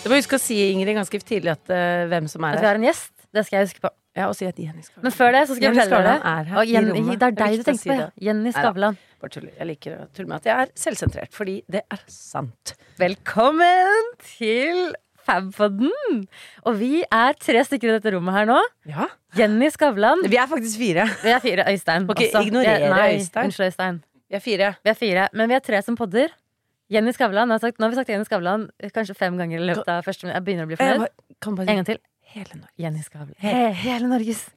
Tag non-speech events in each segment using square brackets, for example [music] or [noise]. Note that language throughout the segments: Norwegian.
Du må huske å si, Ingrid, ganske tidlig at uh, hvem som er her. At vi har en gjest. Det skal jeg huske på. Ja, og si at Jenny Skavlan Men før det så skal jeg fortelle deg er her Og Jenny. Det er deg du tenker si på. ja. Jenny Skavlan. Bare tuller. Jeg liker å tulle med at jeg er selvsentrert, fordi det er sant. Velkommen til Fabpodden! Og vi er tre stykker i dette rommet her nå. Ja. Jenny Skavlan. Vi er faktisk fire. Vi er fire. Øystein. Ok, også. ignorerer Vi er- Øystein. Unnskyld, Øystein. Vi er fire. Vi er fire. Men vi er tre som podder. Jenny Skavlan. Har sagt, nå har vi sagt Jenny Skavlan kanskje fem ganger i løpet av første minutt. Jeg begynner å bli Jeg fornøyd. bare- En gang til. Hele Norge. Jenny Skavlan. He hele Norges.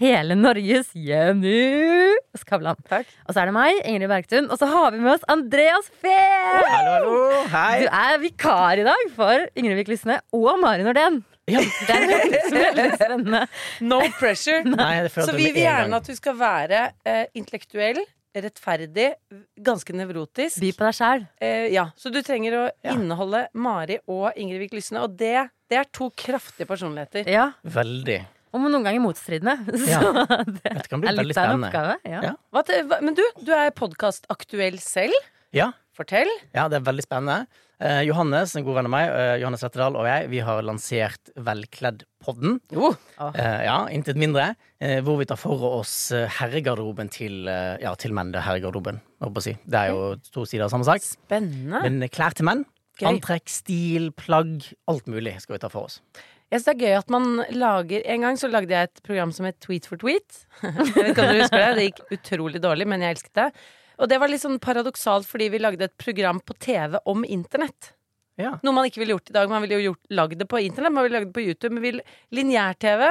Hele Norges Jenny Skavlan. Takk. Og så er det meg, Ingrid Bergtun. Og så har vi med oss Andreas Fehr! Hallo, hallo. Hei. Du er vikar i dag for Ingrid Vik Lysne og Mari Nordén. Ja. Det er veldig, spennende. No pressure. [laughs] Nei, Så vi vil gjerne at du skal være uh, intellektuell, rettferdig, ganske nevrotisk. By på deg sjæl. Eh, ja, Så du trenger å Ja. inneholde Mari og Ingrid Vik Lysne, og det, det er to kraftige personligheter. Ja. Veldig. Og noen ganger motstridende. [laughs] Så Ja. det Dette kan bli er litt av en oppgave. Ja. Ja. Hva, men du, du er podkastaktuell selv. Ja, Fortell. ja, det er veldig spennende. Eh, Johannes, en god venn av meg, eh, Johannes Svettedal og jeg, vi har lansert Velkledd-podden. Oh. Eh, ja, intet mindre. Eh, hvor vi tar for oss eh, herregarderoben til, eh, ja, til menn. Det er herregarderoben, holdt på å si. Det er jo to sider av samme sak. Spennende. Men klær til menn. Gøy. Antrekk, stil, plagg. Alt mulig skal vi ta for oss. Jeg synes det er gøy at man lager En gang så lagde jeg et program som het Tweet for tweet. [laughs] Jeg vet ikke om du husker det. Det gikk utrolig dårlig, men jeg elsket det. Og det var litt sånn paradoksalt fordi vi lagde et program på TV om internett. Ja. Noe man ikke ville gjort i dag. Man ville jo gjort, lagd det på internett, man ville lagd det på YouTube. Men lineær-TV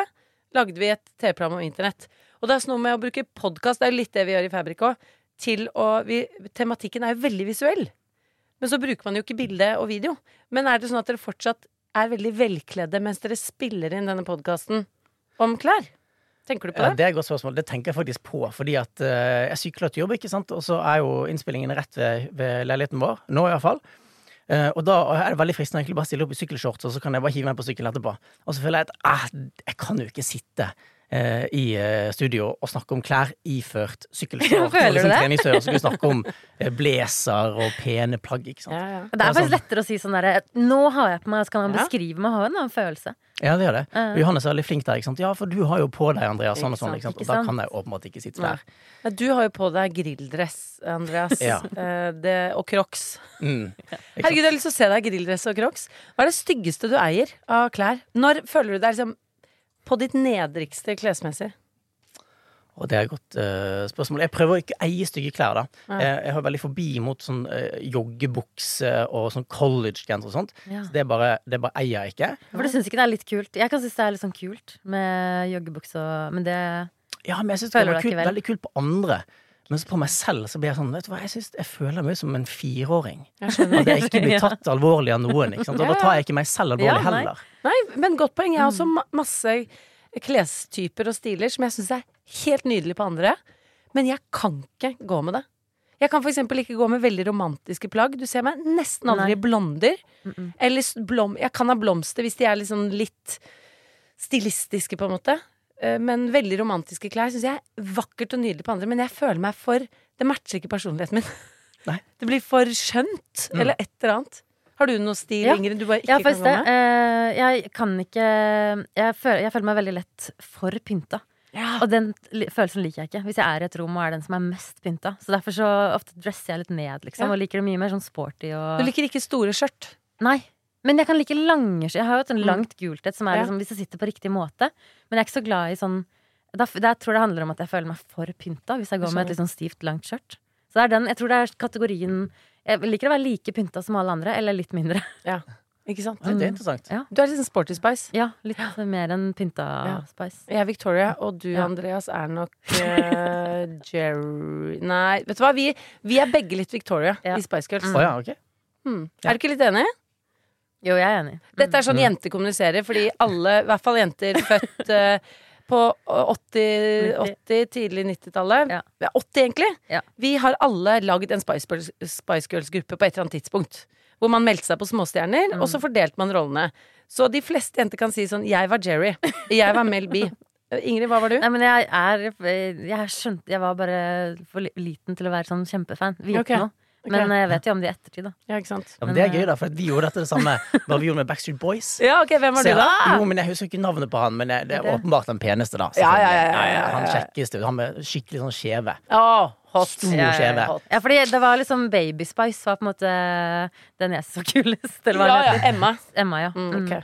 lagde vi et TV-program om internett. Og det er sånn noe med å bruke podkast, det er litt det vi gjør i Fabrik òg, til å vi, Tematikken er jo veldig visuell. Men så bruker man jo ikke bilde og video. Men er det sånn at dere fortsatt er veldig velkledde mens dere spiller inn denne podkasten om klær? Tenker du på det? det er et godt spørsmål. Det tenker jeg faktisk på. Fordi at eh, jeg sykler til jobb, ikke sant. Og så er jo innspillingen rett ved, ved leiligheten vår. Nå iallfall. Uh, og da er det veldig fristende å egentlig bare stille opp i sykkelshorts, og så kan jeg bare hive meg på sykkelen etterpå. Og så føler jeg at ah, jeg kan jo ikke sitte eh, i eh, studio og snakke om klær iført [laughs] sykkelshorts. Føler og du det? treningstøy, og så vi snakke om uh, [laughs] blazer og pene plagg, ikke sant. Ja, ja. Det er faktisk lettere å si sånn derre Nå har jeg på meg, så kan man beskrive meg, har en annen følelse. Ja, det gjør det. Og Johannes er veldig flink der, ikke sant. Ja, for du har jo på deg, Andreas, sånn og sånn, ikke sant. Og da kan jeg åpenbart ikke sitte der. Ja, Du har jo på deg grilldress, Andreas. [laughs] Ja. Eh, det, og crocs. Mm. Herregud, jeg har lyst til å se deg i grilldress og crocs. Hva er det styggeste du eier av klær? Når føler du deg liksom på ditt nedrigste klesmessig? Og det er et godt uh, spørsmål. Jeg prøver å ikke eie stygge klær, da. Ja. Jeg, jeg har veldig forbi mot sånn uh, joggebukse og sånn collegegenser og sånt. Ja. Så det, bare, det bare eier jeg ikke. For du syns ikke det er litt kult? Jeg kan synes det er litt sånn kult med joggebukse og Men det Ja, men jeg syns det var kult, ikke vel? veldig kult på andre. Men så på meg selv så blir jeg sånn Vet du hva, jeg synes jeg føler meg som en fireåring. Jeg. At jeg ikke blir [laughs] tatt alvorlig av noen. Og da tar jeg ikke meg selv alvorlig Ja, nei. heller. Nei, men godt poeng. Jeg har også masse klestyper og stiler som jeg syns er helt nydelig på andre. Men jeg kan ikke gå med det. Jeg kan eksempel ikke gå med veldig romantiske plagg. Du ser meg nesten aldri i blonder. Mm -mm. Eller blom Jeg kan ha blomster hvis de er liksom litt stilistiske, på en måte. Eh, Men veldig romantiske klær syns jeg er vakkert og nydelig på andre. Men jeg føler meg for Det matcher ikke personligheten min. [laughs] Nei. Det blir for skjønt. Mm. Eller et eller annet. Har du noe stil, Ja. Ingrid, du bare ikke Ja, kan gå med? Eh, jeg kan ikke jeg føler, jeg føler meg veldig lett for pynta. Ja. Og den følelsen liker jeg ikke. Hvis jeg er i et rom og er den som er mest pynta. Så derfor så ofte dresser jeg litt ned, liksom. Ja. Og liker det mye mer sånn sporty og Du liker ikke store skjørt. Nei. Men jeg kan like lange. Jeg har jo et sånn Mm. langt gult et som er liksom, hvis jeg sitter på riktig måte. Men jeg er ikke så glad i sånn da, Jeg tror det handler om at jeg føler meg for pynta hvis jeg går med et litt sånn stivt, langt skjørt. Så det er den, jeg tror det er kategorien Jeg liker å være like pynta som alle andre, eller litt mindre. [laughs] Ikke sant? Det er interessant. Ja. Du er litt sånn sporty spice. Ja, litt mer enn pynta Ja. spice. Jeg er Victoria, og du, Ja. Andreas, er nok uh, [laughs] Jerry Nei, vet du hva? Vi, vi er begge litt Victoria Ja. i Spice Girls. Å ja, ok. Hmm. Er du ikke litt enig? Jo, jeg er enig. Dette er sånn Mm. jenter kommuniserer, fordi alle, i hvert fall jenter født uh, på 80, 80 tidlig 90-tallet, Ja. ja. 80 egentlig, Ja. vi har alle lagd en Spice Girls- Spice Girls-gruppe på et eller annet tidspunkt. Hvor man meldte seg på Småstjerner, og så Mm. fordelte man rollene. Så de fleste jenter kan si sånn 'Jeg var Jerry'. 'Jeg var Mel B'. Eh, Ingrid, hva var du? Nei, men jeg er Jeg skjønte Jeg var bare for liten til å være sånn kjempefan. Vite okay. noe. Men jeg vet jo om det i ettertid, da. Ja, ikke sant? Ja, men det er gøy, da, for vi gjorde dette det samme da vi gjorde med Backstreet Boys. Ja, ok, hvem var du, jeg- da? Jo, men Jeg husker ikke navnet på han, men det, det er det? åpenbart den peneste, da. Ja, ja, ja, ja, ja, ja. Han kjekkeste. Han med skikkelig sånn skjeve. Oh. hot. Stor Ja, ja, skjeve. Hot. Ja, fordi det var liksom Baby Spice var på en måte den jeg så kulest, eller hva Ja, ja. Emma. Emma, ja. Mm, okay.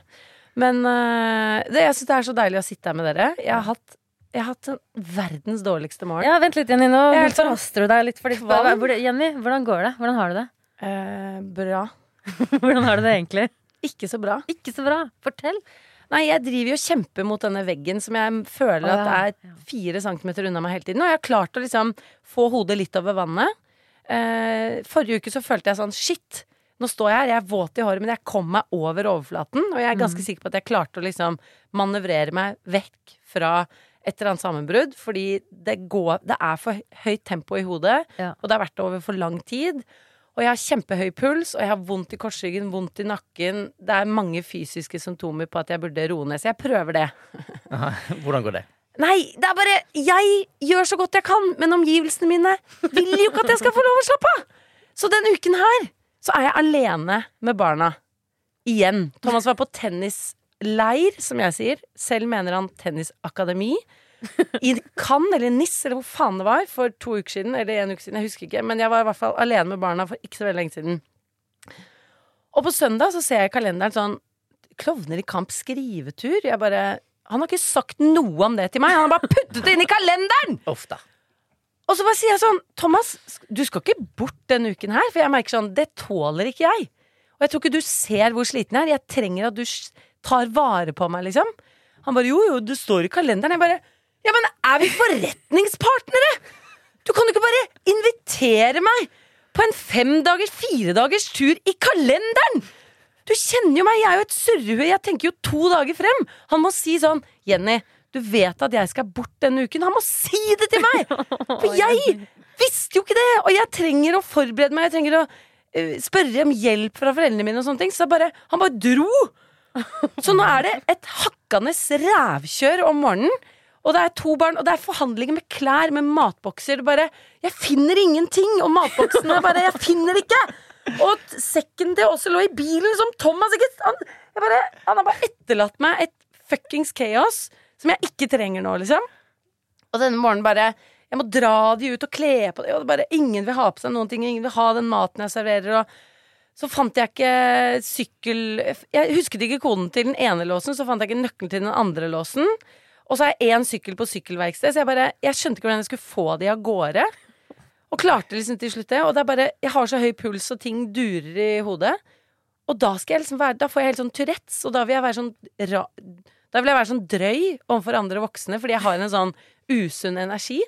Men uh, det, jeg syns det er så deilig å sitte her med dere. Jeg har hatt, jeg har hatt den verdens dårligste morgen. Ja, vent litt, Jenny. Nå sånn- forhaster du deg litt. Fordi, Jenny, hvordan går det? Hvordan har du det? Eh, bra. [laughs] Hvordan har du det egentlig? Ikke så bra. Ikke så bra. Fortell. Nei, jeg driver jo kjemper mot denne veggen som jeg føler at er fire centimeter unna meg hele tiden. Og jeg har klart å liksom få hodet litt over vannet. Eh, forrige uke så følte jeg sånn shit. Nå står jeg her, jeg er våt i håret, men jeg kom meg over overflaten. Og jeg er ganske sikker på at jeg klarte å liksom manøvrere meg vekk fra et eller annet sammenbrudd. Fordi det, går, det er for høyt tempo i hodet, Ja. og det har vært det over for lang tid. Og jeg har kjempehøy puls, og jeg har vondt i korsryggen, vondt i nakken. Det er mange fysiske symptomer på at jeg burde roe ned, så jeg prøver det. [laughs] Aha, Hvordan går det? Nei, det er bare Jeg gjør så godt jeg kan, men omgivelsene mine vil jo ikke at jeg skal få lov å slappe av! Så den uken her så er jeg alene med barna. Igjen. Thomas var på tennisleir, som jeg sier. Selv mener han tennisakademi. I Cannes eller Nis, eller hvor faen det var, for to uker siden. Eller en uke siden, jeg husker ikke. Men jeg var i hvert fall alene med barna for ikke så veldig lenge siden. Og på søndag så ser jeg i kalenderen sånn Klovner i kamp skrivetur. Jeg bare Han har ikke sagt noe om det til meg. Han har bare puttet det inn i kalenderen! Ofte. Og så bare sier jeg sånn Thomas, du skal ikke bort denne uken her. For jeg merker sånn Det tåler ikke jeg. Og jeg tror ikke du ser hvor sliten jeg er. Jeg trenger at du tar vare på meg, liksom. Han bare jo, jo, det står i kalenderen. Jeg bare Ja, men er vi forretningspartnere? Du kan jo ikke bare invitere meg på en femdagers, firedagers tur i kalenderen! Du kjenner jo meg, jeg er jo et surrehue. Jeg tenker jo to dager frem. Han må si sånn Jenny, du vet at jeg skal bort denne uken. Han må si det til meg! For [laughs] jeg visste jo ikke det! Og jeg trenger å forberede meg. Jeg trenger å eh, spørre om hjelp fra foreldrene mine og sånne ting. Så bare, han bare dro! [laughs] Så nå er det et hakkende rævkjør om morgenen. Og det er to barn, og det er forhandlinger med klær, med matbokser. Bare, jeg finner ingenting! Og matboksene bare Jeg finner ikke! Og sekken til også lå i bilen, som Thomas ikke han, bare, han har bare etterlatt meg et fuckings chaos som jeg ikke trenger nå, liksom. Og denne morgenen bare Jeg må dra de ut og kle på dem, det Ingen vil ha på seg noen ting, ingen vil ha den maten jeg serverer, og så fant jeg ikke sykkel Jeg husket ikke koden til den ene låsen, så fant jeg ikke nøkkelen til den andre låsen. Og så har jeg én sykkel på sykkelverksted, så jeg bare Jeg skjønte ikke hvordan jeg skulle få de av gårde. Og klarte liksom til slutt det. Og det er bare Jeg har så høy puls, og ting durer i hodet. Og da skal jeg liksom være Da får jeg helt sånn Tourettes, og da vil jeg være sånn ra, Da vil jeg være sånn drøy overfor andre voksne, fordi jeg har en sånn usunn energi.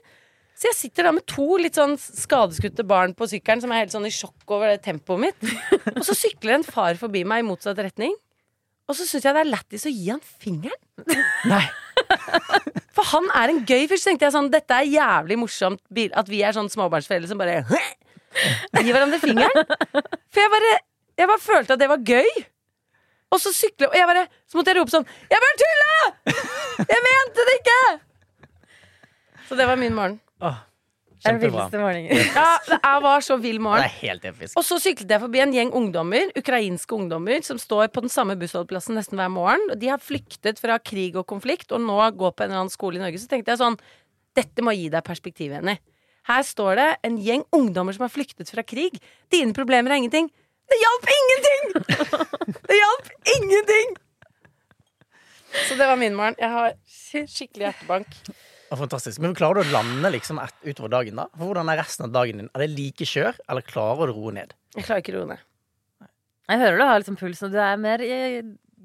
Så jeg sitter da med to litt sånn skadeskutte barn på sykkelen som er helt sånn i sjokk over det tempoet mitt. Og så sykler en far forbi meg i motsatt retning. Og så syns jeg det er lættis å gi han fingeren. Nei. For han er en gøy fyr. Så tenkte jeg sånn, dette er jævlig morsomt at vi er sånn småbarnsforeldre som bare gir hverandre fingeren. For jeg bare, jeg bare følte at det var gøy. Og så sykler Og jeg bare, så måtte jeg rope sånn Jeg bare tulla! Jeg mente det ikke! Så det var min morgen. Åh, Det er den villeste morgenen. Ja, det er- var så vill Det morgen. er helt episk. Og så syklet jeg forbi en gjeng ungdommer, ukrainske ungdommer, som står på den samme bussholdeplassen nesten hver morgen. De har flyktet fra krig og konflikt og nå går på en eller annen skole i Norge. Så tenkte jeg sånn Dette må gi deg perspektiv, Jenny. Her står det en gjeng ungdommer som har flyktet fra krig. Dine problemer er ingenting. Det hjalp ingenting! Det hjalp ingenting! Så det var min morgen. Jeg har skikkelig hjertebank. Fantastisk. Men klarer du å lande liksom et, utover dagen, da? For Hvordan er resten av dagen din? Er det like kjør, eller klarer du å roe ned? Jeg klarer ikke å roe ned. Jeg hører du har liksom puls, og du er mer eh,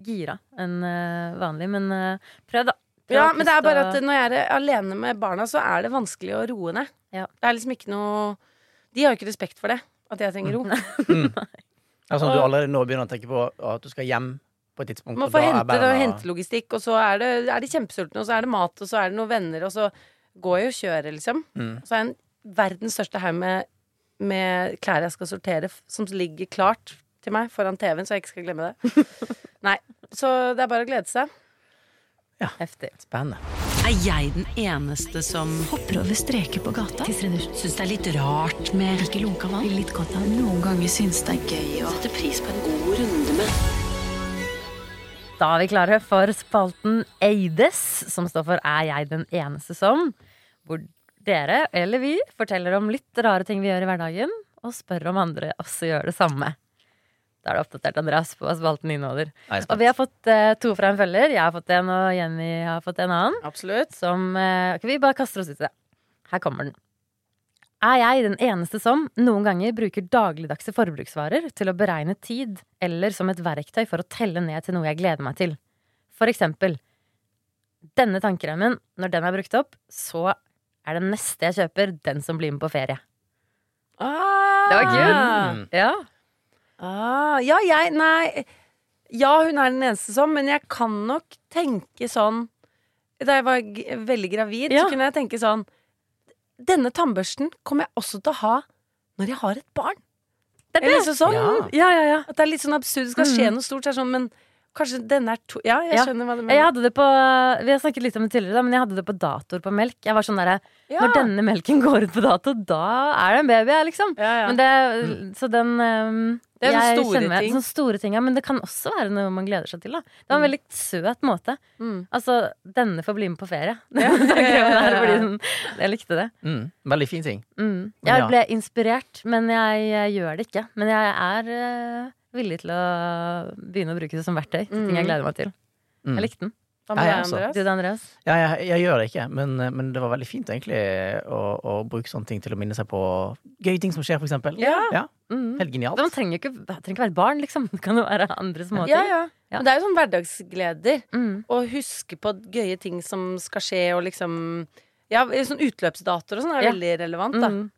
gira enn eh, vanlig, men eh, prøv, da. Prøv Ja, men det er bare at når jeg er alene med barna, så er det vanskelig å roe ned. Ja. Det er liksom ikke noe De har jo ikke respekt for det. At jeg trenger ro. [laughs] Altså, at du allerede nå begynner å tenke på at du skal hjem på et tidspunkt. Man og får hente, er hente logistikk, og så er, det, er de kjempesultne, og så er det mat, og så er det noen venner, og så går jeg og kjører, liksom. Mm. Og så er jeg en verdens største haug med, med klær jeg skal sortere, som ligger klart til meg foran TV-en, så jeg ikke skal glemme det. [laughs] Nei. Så det er bare å glede seg. Heftig. Spennende. Er jeg den eneste som Hopper over streker på gata. syns det er litt rart med Ikke lunka vann. Litt godt av. Noen ganger syns det er gøy å sette pris på en god runde med Da er vi klare for spalten Eides, som står for Er jeg den eneste som? Hvor dere, eller vi, forteller om litt rare ting vi gjør i hverdagen, og spør om andre også gjør det samme. Da er det oppdatert Andreas på hva spalten inneholder. Er Og vi har fått eh, to fra en følger. Jeg har fått en, og Jenny har fått en annen. Absolutt. Som eh, Vi bare kaster oss ut i det. Her kommer den. Er jeg den eneste som noen ganger bruker dagligdagse forbruksvarer til å beregne tid, eller som et verktøy for å telle ned til noe jeg gleder meg til? For eksempel denne tannkremen, når den er brukt opp, så er det neste jeg kjøper, den som blir med på ferie. Ah, Det var kult. Mm. Ja. Ah, ja, jeg Nei. Ja, hun er den eneste som, men jeg kan nok tenke sånn Da jeg var g veldig gravid, Ja. så kunne jeg tenke sånn Denne tannbørsten kommer jeg også til å ha når jeg har et barn. Det er Eller det. liksom sånn. Ja. Ja, ja, ja. At det er litt sånn absurd. Det skal skje noe stort. Så er sånn, men kanskje denne er to Ja, jeg Ja. skjønner hva du Jeg hadde det på Vi har snakket litt om det tidligere, da, men jeg hadde det på datoer på melk. Jeg var sånn der, Ja. Når denne melken går ut på dato, da er det en baby, liksom. Ja, ja. Men det, så den um, Det er sånne jeg store kjenner ting. Sånne store ting, ja. Men det kan også være noe man gleder seg til. Da. Det var en veldig søt måte. Mm. Altså, denne får bli med på ferie. [laughs] Jeg likte det. Mm. Veldig fin ting. Mm. Jeg ble inspirert, men jeg, jeg gjør det ikke. Men jeg er eh, villig til å begynne å bruke det som verktøy. til Ting jeg Mm. gleder meg til. Mm. Jeg likte den. Hva Ja, med deg. Andreas? Du Andreas? Ja, jeg, jeg gjør det ikke, men, men det var veldig fint egentlig å, å bruke sånne ting til å minne seg på gøye ting som skjer, for eksempel. Ja. Mm. Helt genialt. Man trenger ikke, trenger ikke være barn, liksom. Det kan jo være andre småting. Ja, ja. Ja. Men det er jo sånn hverdagsgleder. Mm. Å huske på gøye ting som skal skje, og liksom Ja, sånn utløpsdatoer og sånn er Ja. veldig relevant, da. Mm.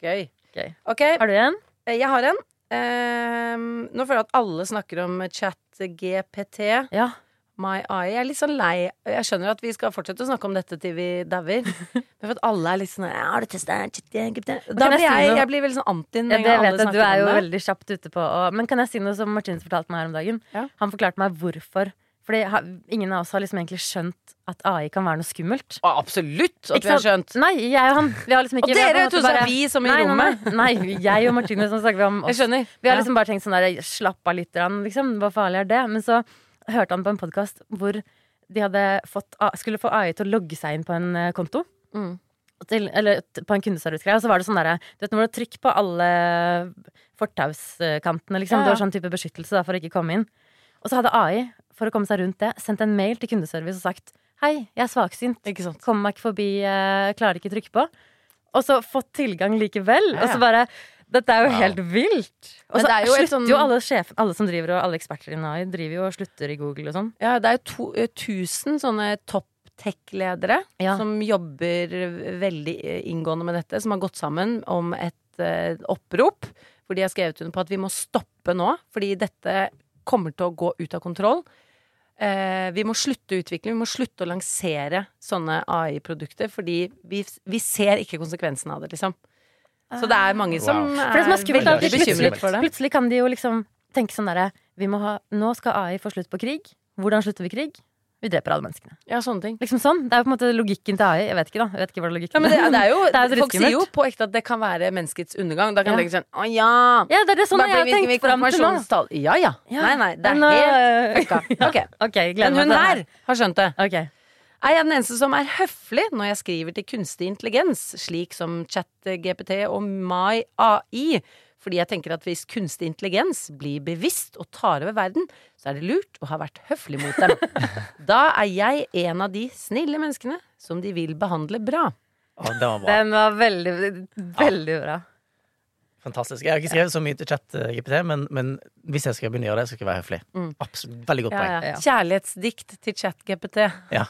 Gøy. Gøy. Ok, Har du en? eh, jeg har en. Ehm, nå føler jeg at alle snakker om chat GPT. Ja. My Eye. Jeg er litt sånn lei Jeg skjønner at vi skal fortsette å snakke om dette til vi dauer. [laughs] Men for at alle er litt sånn Har du testa GPT? Da blir jeg, jeg blir veldig sånn anti Ja, det vet jeg, du er jo veldig kjapt ute på å Men kan jeg si noe som Martinus fortalte meg her om dagen? Ja. Han forklarte meg hvorfor. Fordi ingen av oss har liksom egentlig skjønt at AI kan være noe skummelt. Å, absolutt at vi har skjønt. Nei, jeg og han. Vi har liksom ikke Og dere to bare- vi som i nei, rommet. Nei, nei, nei, jeg og Martinus som snakker vi om Jeg oss. skjønner. Vi har Ja. liksom bare tenkt sånn der slapp av litt, liksom. Hva farlig er det? Men så hørte han på en podkast hvor de fått, skulle få AI til å logge seg inn på en eh, konto. Mm. Til, eller på en kundeservicegreie, og så var det sånn derre Du vet når du har trykk på alle fortauskantene, liksom. Ja, Det var sånn type beskyttelse da, for å ikke komme inn. Og så hadde AI, for å komme seg rundt det, sendt en mail til kundeservice og sagt Hei, jeg er svaksynt. Ikke sant. Kommer meg ikke forbi, eh, klarer ikke trykke på. Og så fått tilgang likevel. Ja, Og så bare Dette er jo Wow. helt vilt. Og så det jo slutter sånn- jo alle sjefen, alle som driver og alle eksperter i Nai driver jo og slutter i Google og sånn. Ja, det er jo to, eh, tusen sånne topp tech-ledere Ja. som jobber veldig eh, inngående med dette, som har gått sammen om et uh, opprop hvor de har skrevet under på at vi må stoppe nå, fordi dette kommer til å gå ut av kontroll. Eh, vi må slutte utvikling, vi må slutte å lansere sånne AI-produkter, fordi vi, vi ser ikke konsekvensen av det, liksom. Så det er mange som Wow. For det som er er skummelt, veldig bekymret for det. plutselig kan de jo liksom tenke sånn derre Vi må ha Nå skal AI få slutt på krig. Hvordan slutter vi krig? Vi dreper alle menneskene. Ja, sånne ting. Liksom sånn. Det er jo på en måte logikken til AI. Jeg vet ikke, da. Jeg vet ikke hva det er logikken Ja, men det, det er jo, [laughs] Det er folk sier jo på ekte at det kan være menneskets undergang. Da kan Ja. tenke sånn Å ja! Ja, det er det sånn jeg har tenkt fram til nå. Ja ja. Ja. Nei, nei. Det er nå- helt fucka. [laughs] Ok. Ok, gleder Men hun her har skjønt det. Ok. Er jeg den eneste som er høflig når jeg skriver til kunstig intelligens, slik som ChatGPT og My AI? Fordi jeg tenker at hvis kunstig intelligens blir bevisst og tar over verden, så er det lurt å ha vært høflig mot dem. [laughs] Da er jeg en av de snille menneskene som de vil behandle bra. Å, den var bra. Den var veldig, veldig bra. Fantastisk. Jeg har ikke skrevet så mye til chat-GPT, men, men hvis jeg skal begynne å gjøre det, så skal jeg være høflig. Mm. Absolutt. Veldig godt Ja, poeng. ja. Ja. Kjærlighetsdikt til chat-GPT. Ja.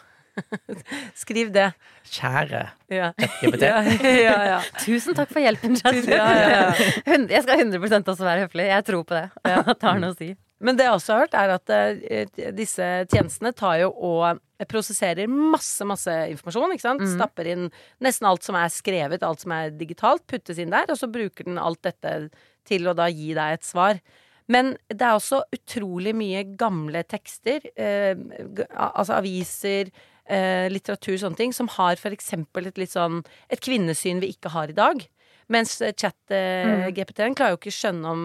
[laughs] Skriv det. Kjære Ja. Ja, ja, ja. Tusen takk for hjelpen, [laughs] Chat. Ja, ja, ja. Jeg skal 100% også være høflig. Jeg tror på det. At [laughs] det har noe å si. Men det jeg også har hørt, er at eh, disse tjenestene tar jo og prosesserer masse, masse informasjon. ikke sant? Stapper inn nesten alt som er skrevet, alt som er digitalt, puttes inn der, og så bruker den alt dette til å da gi deg et svar. Men det er også utrolig mye gamle tekster, eh, altså aviser, eh, litteratur, sånne ting, som har for eksempel et litt sånn et kvinnesyn vi ikke har i dag. Mens chat-GPT-en klarer jo ikke skjønne om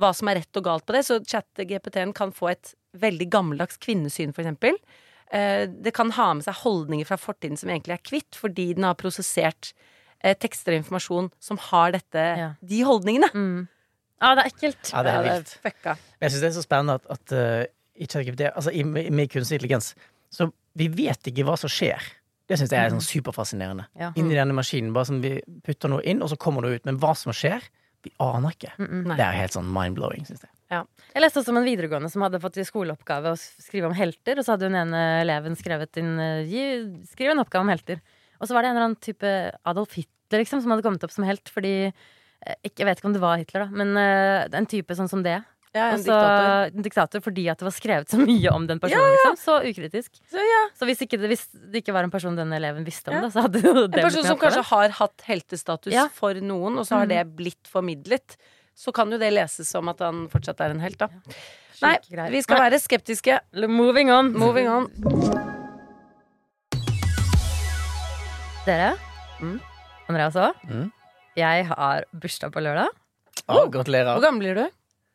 hva som er rett og galt på det, så chat-GPT-en kan få et veldig gammeldags kvinnesyn, for eksempel. Eh, det kan ha med seg holdninger fra fortiden som egentlig er kvitt, fordi den har prosessert eh, tekster og informasjon som har dette, Ja. de holdningene. Mm. Ja, det er ekkelt. Ja, det er vilt. Ja, Men jeg syns det er så spennende at, at uh, i ChatGPT, altså i, med kunstig intelligens, så vi vet ikke hva som skjer. Det syns jeg er sånn superfascinerende. Ja. Inni denne maskinen, bare sånn vi putter noe inn, og så kommer det ut. Men hva som skjer, vi aner ikke. Nei. Det er helt sånn mind-blowing, syns jeg. Jeg leste også om en videregående som hadde fått i skoleoppgave å skrive om helter, og så hadde hun ene eleven skrevet inn eh, Skriv en oppgave om helter. Og så var det en eller annen type Adolf Hitler liksom, som hadde kommet opp som helt fordi eh, ikke, Jeg vet ikke om det var Hitler, da, men eh, en type sånn som det. Ja, en altså, diktator. en diktator fordi at det var skrevet så mye om den personen. Liksom. Så ukritisk. Så ja. Så hvis, ikke det, hvis det ikke var en person den eleven visste om Ja. det, så hadde jo det En person som kanskje har hatt heltestatus Ja. for noen, og så har Mm. det blitt formidlet, så kan jo det leses som at han fortsatt er en helt, da. Nei, greier. vi skal Nei, være skeptiske. Moving on. Moving on. Dere, Mm. Andreas òg, Mm. jeg har bursdag på lørdag. Ah, gratulerer. Hvor gammel blir du?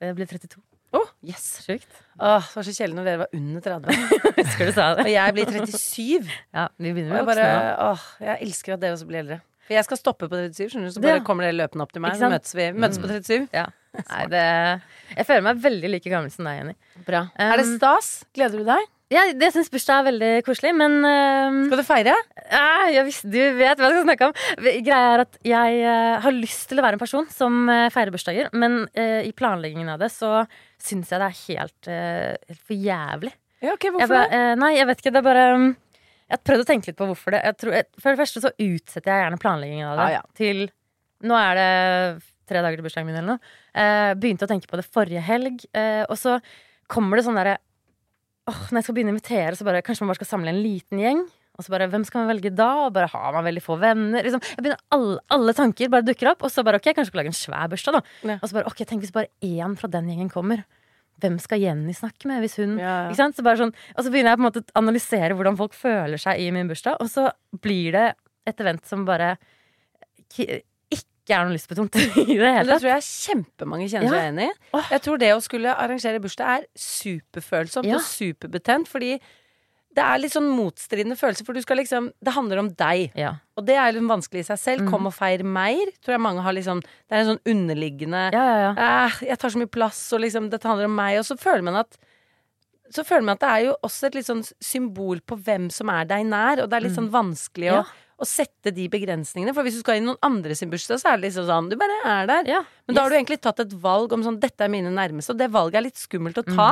Jeg ble 32. Oh, yes. Sjukt. Åh, det var så kjedelig når dere var under 30. [laughs] Husker du sa det? Og jeg blir 37. Ja, vi begynner å bare, åh, jeg elsker at dere også blir eldre. For jeg skal stoppe på 37, skjønner du, så Ja. bare kommer dere løpende opp til meg, så møtes vi møtes på 37. Ja. [laughs] Nei, det Jeg føler meg veldig like gammel som deg, Jenny. Bra. er det Um, stas? Gleder du deg? Ja, det syns bursdag er veldig koselig, men uh, Skal du feire? ja, jeg visste, Du vet hva jeg skal snakke om. Greia er at jeg uh, har lyst til å være en person som uh, feirer bursdager, men eh, i planleggingen av det så syns jeg det er helt, helt for jævlig. Ja, ok, hvorfor bare, det? nei, jeg vet ikke. Det er bare um, Jeg har prøvd å tenke litt på hvorfor det. Jeg tror, jeg, for det første så utsetter jeg gjerne planleggingen av det ah, ja. til Nå er det tre dager til bursdagen min eller noe. Begynte å tenke på det forrige helg, og så kommer det sånn derre Åh, når jeg skal begynne å invitere, så bare Kanskje man bare skal samle en liten gjeng. Og så bare, Hvem skal man velge da? Og bare Har man veldig få venner? Liksom, jeg begynner, alle, alle tanker bare dukker opp. Og så bare ok, kanskje skal lage en svær bursdag, da. Ja. Og så bare ok, tenk hvis bare én fra den gjengen kommer. Hvem skal Jenny snakke med hvis hun Ja, ja. ikke sant? Så bare sånn, og så begynner jeg på en måte å analysere hvordan folk føler seg i min bursdag, og så blir det et event som bare ikke er noe lystbetont [laughs] i det hele hele det tatt. tror jeg kjempemange kjenner seg Ja. enig i. Jeg tror det å skulle arrangere bursdag er superfølsomt Ja. og superbetent, fordi det er litt sånn motstridende følelser, for du skal liksom Det handler om deg. Ja. Og det er litt vanskelig i seg selv. Mm. Kom og feir mer. Tror jeg mange har liksom Det er en sånn underliggende Ja, ja, ja. Jeg tar så mye plass, og liksom dette handler om meg. Og så føler man at så føler man at det er jo også et litt sånn symbol på hvem som er deg nær, og det er litt sånn vanskelig å, Mm. Å sette de begrensningene. For hvis du skal i noen andre sin bursdag, så er det liksom sånn Du bare er der. ja. Men da har du egentlig tatt et valg om sånn Dette er mine nærmeste, og det valget er litt skummelt å ta.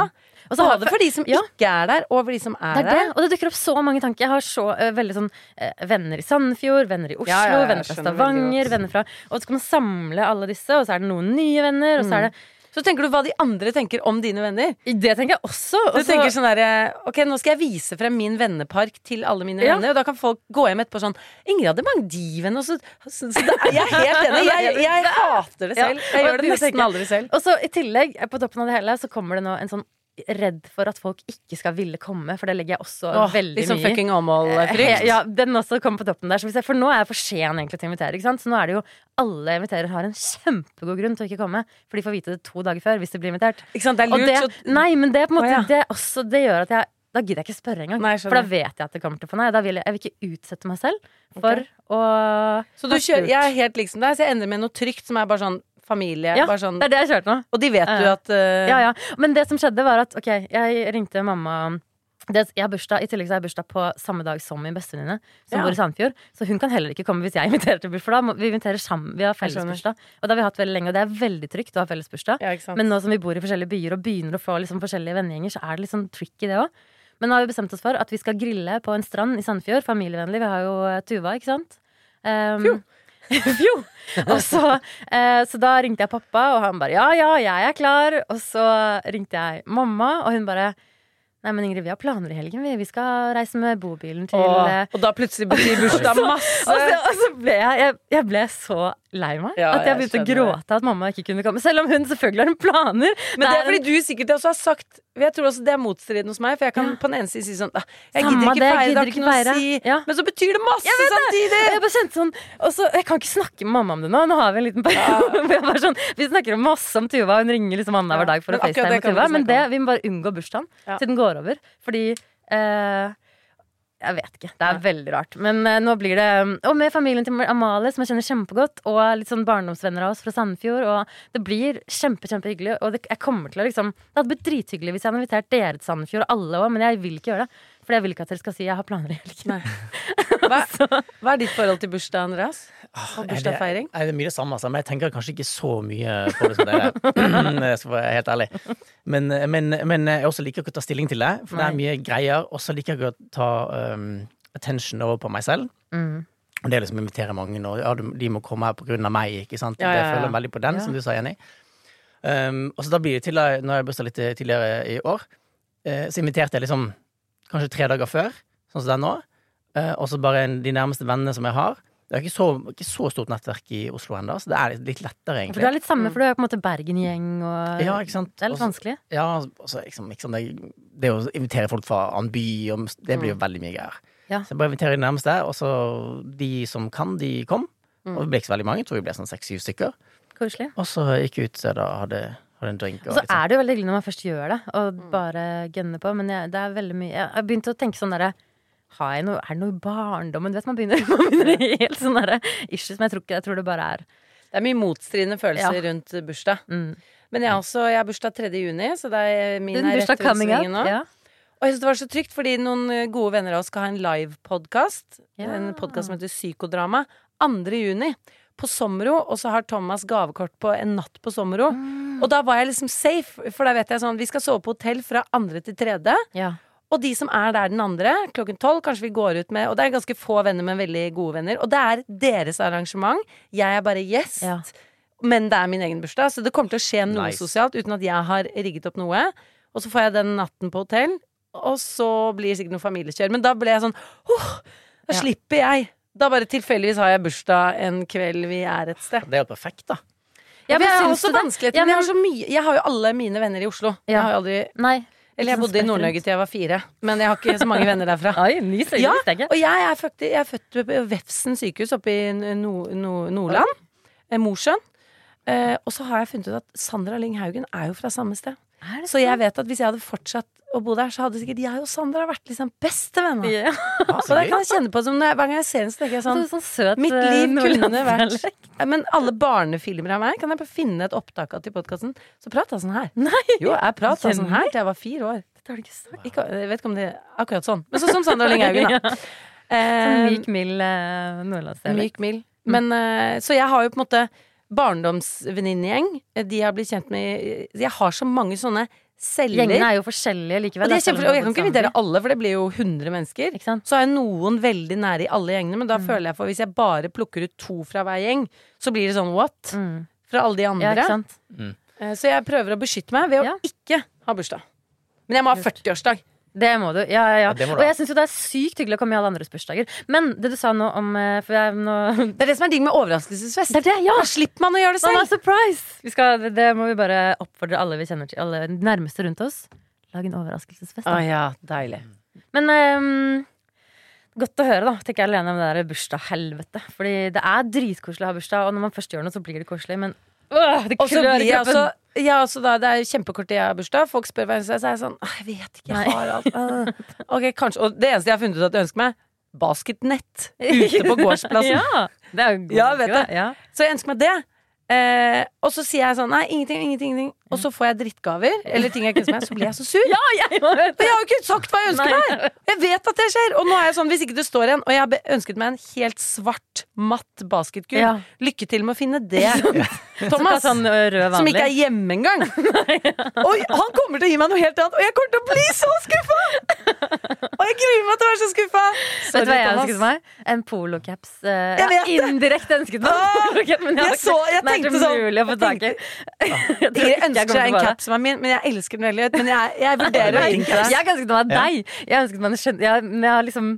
Og så har- det for de som ja. ikke er der, og for de som er Det er der. det, og det dukker opp så mange tanker. Jeg har så uh, veldig sånn uh, venner i Sandefjord, venner i Oslo, Ja, venner fra Stavanger, venner fra Og så kan man samle alle disse, og så er det noen nye venner, og så er det Så tenker du hva de andre tenker om dine venner. Det tenker jeg også. Du Og tenker sånn der, Ok, nå skal jeg vise frem min vennepark til alle mine Ja. venner, og da kan folk gå hjem etterpå sånn Ingrid hadde mange venner, og så, så, så da, Jeg er helt [laughs] enig. Jeg, jeg hater det selv. Jeg gjør det nesten aldri selv. Og så i tillegg, på toppen av det hele, så kommer det nå en sånn redd for at folk ikke skal ville komme, for det legger jeg også Åh, veldig sånn mye i. fucking Eh, Åmål-frykt. Ja, den også kommer på toppen der. For nå er jeg for sen egentlig til å invitere. Ikke sant? Så nå er det jo alle inviterer har en kjempegod grunn til å ikke komme. For de får vite det to dager før hvis de blir invitert. Ikke sant, det er lurt. det, så- nei, men det, på en måte, Å, ja. det, også, det gjør at jeg Da gidder jeg ikke spørre engang. Nei, for da vet jeg at det kommer til å få nei. Vil jeg, jeg vil ikke utsette meg selv for okay. å Så du kjører, jeg er helt liksom deg, så jeg ender med noe trygt som er bare sånn familie. Ja, sånn, Det er det jeg kjørte nå. og de vet du at uh... Ja, ja. Men det som skjedde, var at ok, jeg ringte mamma det, jeg har bursdag, I tillegg så har jeg bursdag på samme dag som min bestevenninne, som Ja. bor i Sandefjord. Så hun kan heller ikke komme hvis jeg [laughs] inviterer til bursdag. Vi inviterer sammen, vi har felles bursdag. Og det har vi hatt veldig lenge, og det er veldig trygt å ha felles bursdag. ja. Men nå som vi bor i forskjellige byer og begynner å få liksom forskjellige vennegjenger, så er det litt sånn tricky, det òg. Men nå har vi bestemt oss for at vi skal grille på en strand i Sandefjord. Familievennlig. Vi har jo eh, Tuva, ikke sant? Um, Fjo. [laughs] Fjo. Og så, eh, så da ringte jeg pappa, og han bare ja, ja, jeg er klar. Og så ringte jeg mamma, og hun bare Nei, men Ingrid, vi har planer i helgen. Vi, vi skal reise med bobilen til Og, eh, og da plutselig betyr bursdag [laughs] og masse. så, og så ble jeg, jeg Jeg ble så lei meg Ja, at jeg jeg begynte å gråte at mamma ikke kunne komme. Selv om hun selvfølgelig har noen planer. Men det er fordi du sikkert også har sagt Jeg tror også det er motstridende hos meg, for jeg kan Ja. på den ene siden si sånn «Ah, Jeg Samme gidder ikke det, feire, det har ikke noe å si. Ja. Men så betyr det masse Jeg samtidig! det! Jeg bare kjente sånn Og så, Jeg kan ikke snakke med mamma om det nå. Nå har vi en liten periode [laughs] jeg sånn Vi snakker masse om Tuva, hun ringer liksom annenhver dag for å facetime Tuva. Men det, vi må bare unngå bursdagen til den går over. Fordi eh, jeg vet ikke. Det er veldig rart. Men uh, nå blir det Og med familien til Amalie, som jeg kjenner kjempegodt, og litt sånn barndomsvenner av oss fra Sandefjord. Og det blir kjempe, kjempehyggelig. Og det, jeg kommer til å liksom Det hadde blitt drithyggelig hvis jeg hadde invitert dere til Sandefjord, alle òg, men jeg vil ikke gjøre det. For jeg vil ikke at dere skal si jeg har planer i helgen. [laughs] Hva, [laughs] hva er ditt forhold til bursdag, Andreas? Og bursdagsfeiring? Det, det er mye det samme, altså, men jeg tenker kanskje ikke så mye på det som dere. [laughs] [clears throat] Jeg skal være helt ærlig. Men, men, men jeg også liker ikke å ta stilling til det, for det er mye greier. Og så liker jeg ikke å ta um, attention over på meg selv. Mm. Det er liksom å invitere mange, og ja, de må komme her på grunn av meg, ikke sant. Ja, ja. Jeg føler veldig på den, som du sa, Jenny. Um, og så da blir det til, når jeg bursdag litt tidligere i år, eh, så inviterte jeg liksom kanskje tre dager før, sånn som det er nå. Eh, og så bare en, de nærmeste vennene som jeg har. Det er ikke så, ikke så stort nettverk i Oslo ennå, så det er litt, litt lettere, For du er litt samme, for du er på en måte Bergen-gjeng og Ja, ikke sant. Det er litt Også- vanskelig. Ja, altså, liksom, liksom det, det å invitere folk fra annen by, det blir jo veldig mye greier. Ja. Så jeg bare inviterer de nærmeste, og så de som kan, de kom. Mm. Og det ble ikke så veldig mange, jeg tror vi ble sånn seks-syv stykker. Koselig. Og så gikk jeg ut og hadde, hadde en drink. Og så sånn. er det jo veldig hyggelig når man først gjør det, og bare gønner på. Men jeg, det er veldig mye Jeg har begynt å tenke sånn derre har jeg noe, Er det noe i barndommen? Du vet, man begynner, [laughs] man begynner helt sånn derre issues, men jeg tror ikke Jeg tror det bare er Det er mye motstridende følelser Ja. rundt bursdag. mm. Men jeg, har også, jeg har bursdag 3. juni, så det er min er rett rundt svingen nå. Ja. Og jeg synes det var så trygt, fordi noen eh, gode venner av oss skal ha en live-podkast. Ja. En podkast som heter Psykodrama. 2. juni. På Sommero, og så har Thomas gavekort på En natt på Sommero. Mm. Og da var jeg liksom safe, for da vet jeg sånn Vi skal sove på hotell fra andre til tredje. ja. Og de som er der den andre, klokken tolv, kanskje vi går ut med Og det er ganske få venner, men veldig gode venner. Og det er deres arrangement. Jeg er bare gjest. Ja. Men det er min egen bursdag, så det kommer til å skje noe Nice. sosialt uten at jeg har rigget opp noe. Og så får jeg den natten på hotell, og så blir det sikkert noe familiekjør. Men da ble jeg sånn åh, da Ja. slipper jeg. Da bare tilfeldigvis har jeg bursdag en kveld vi er et sted. Det er jo perfekt, da. Ja, men jeg har også det? vanskeligheter. Ja, men jeg, har så mye, jeg har jo alle mine venner i Oslo. Jeg har jo aldri Nei. Eller jeg bodde i Nord-Norge til jeg var fire. Men jeg har ikke så mange venner derfra. [laughs] Oi, ny Ja. Og jeg er, faktisk, jeg er født på Vefsn sykehus oppe i no, no, Nordland. Eh, Mosjøen. Eh, og så har jeg funnet ut at Sandra Lyng Haugen er jo fra samme sted. Så jeg vet at hvis jeg hadde fortsatt å bo der, så hadde sikkert jeg og Sandra vært liksom bestevenner. Yeah. [laughs] Ah, Så det kan jeg kjenne på som når jeg, hver gang jeg ser henne, så tenker jeg sånn sånn søt Mitt eh, liv kunne vært Men alle barnefilmer av meg kan jeg bare finne et opptak av til podkasten. Så prata jeg sånn her. Nei! Jo, jeg prata sånn her til jeg var fire år. Dette har du ikke sagt. Ikke, jeg vet ikke om det er akkurat sånn. Men sånn som Sandra Lyng Haugen, da. [laughs] ja. Eh, myk, mild uh, nordlandsdialekt. Myk, mild. Men, eh, så jeg har jo på en måte barndomsvenninnegjeng. De har blitt kjent med Jeg har så mange sånne celler. Gjengene er jo forskjellige likevel. og, er kjempe, og jeg kan ikke invitere alle, for det blir jo 100 mennesker. Så har jeg noen veldig nære i alle gjengene, men da Mm. føler jeg for hvis jeg bare plukker ut to fra hver gjeng, så blir det sånn what? Mm. Fra alle de Ja, andre. sant? Eh, så jeg prøver å beskytte meg ved å Ja. ikke ha bursdag. Men jeg må ha 40-årsdag. Det må du. Ja, ja, ja. Ja, må Og jeg syns jo det er sykt hyggelig å komme i alle andres bursdager. Men det du sa nå om eh, For jeg nå Det er det som er digg med overraskelsesfest. Det er det, ja! Da slipper man å gjøre det selv. surprise! Vi skal, det- det må vi bare oppfordre alle vi kjenner til, alle nærmeste rundt oss. Lag en overraskelsesfest. Å ah, ja, deilig. Men um, godt å høre, da. Tenker jeg alene om det der bursdagshelvetet. Fordi det er dritkoselig å ha bursdag, og når man først gjør noe, så blir det koselig. Men øh, det klør i kroppen. ja, altså da, Det er kjempekort til jeg har bursdag. Folk spør hva jeg ønsker, så er jeg sånn Jeg vet ikke, jeg har alt. Ok, kanskje Og det eneste jeg har funnet ut at jeg ønsker meg, basketnett ute på [laughs] gårdsplassen. ja, det er god Ja, vet det. Ja. Så jeg ønsker meg det. Eh, og så sier jeg sånn Nei, ingenting, ingenting. ingenting. Og så får jeg drittgaver, eller ting jeg ikke ønsker meg, så blir jeg så sur. Ja, jeg For jeg har jo ikke sagt hva jeg ønsker Nei. meg! Jeg vet at det skjer! Og nå er jeg sånn, hvis ikke det står en Og jeg har ønsket meg en helt svart, matt basketgull. Ja. Lykke til med å finne det. [laughs] Thomas, Sånn som ikke er hjemme engang. [laughs] Og han kommer til å gi meg noe helt annet, og jeg kommer til å bli så skuffa! Og jeg gruer meg til å være så skuffa. Vet du hva jeg ønsket meg? En polocaps. Uh, Jeg vet det. indirekte ønsket meg Ah, en polocaps, men jeg, jeg så- jeg det er tenkte sånn- mulig å få tak i. [laughs] Jeg meg en å få det. cap som er min, men jeg elsker den veldig høyt. Men jeg, jeg vurderer å Nei, det. Jeg har ønsket meg deg. Jeg ønsket meg en skjønn... Jeg, men jeg har liksom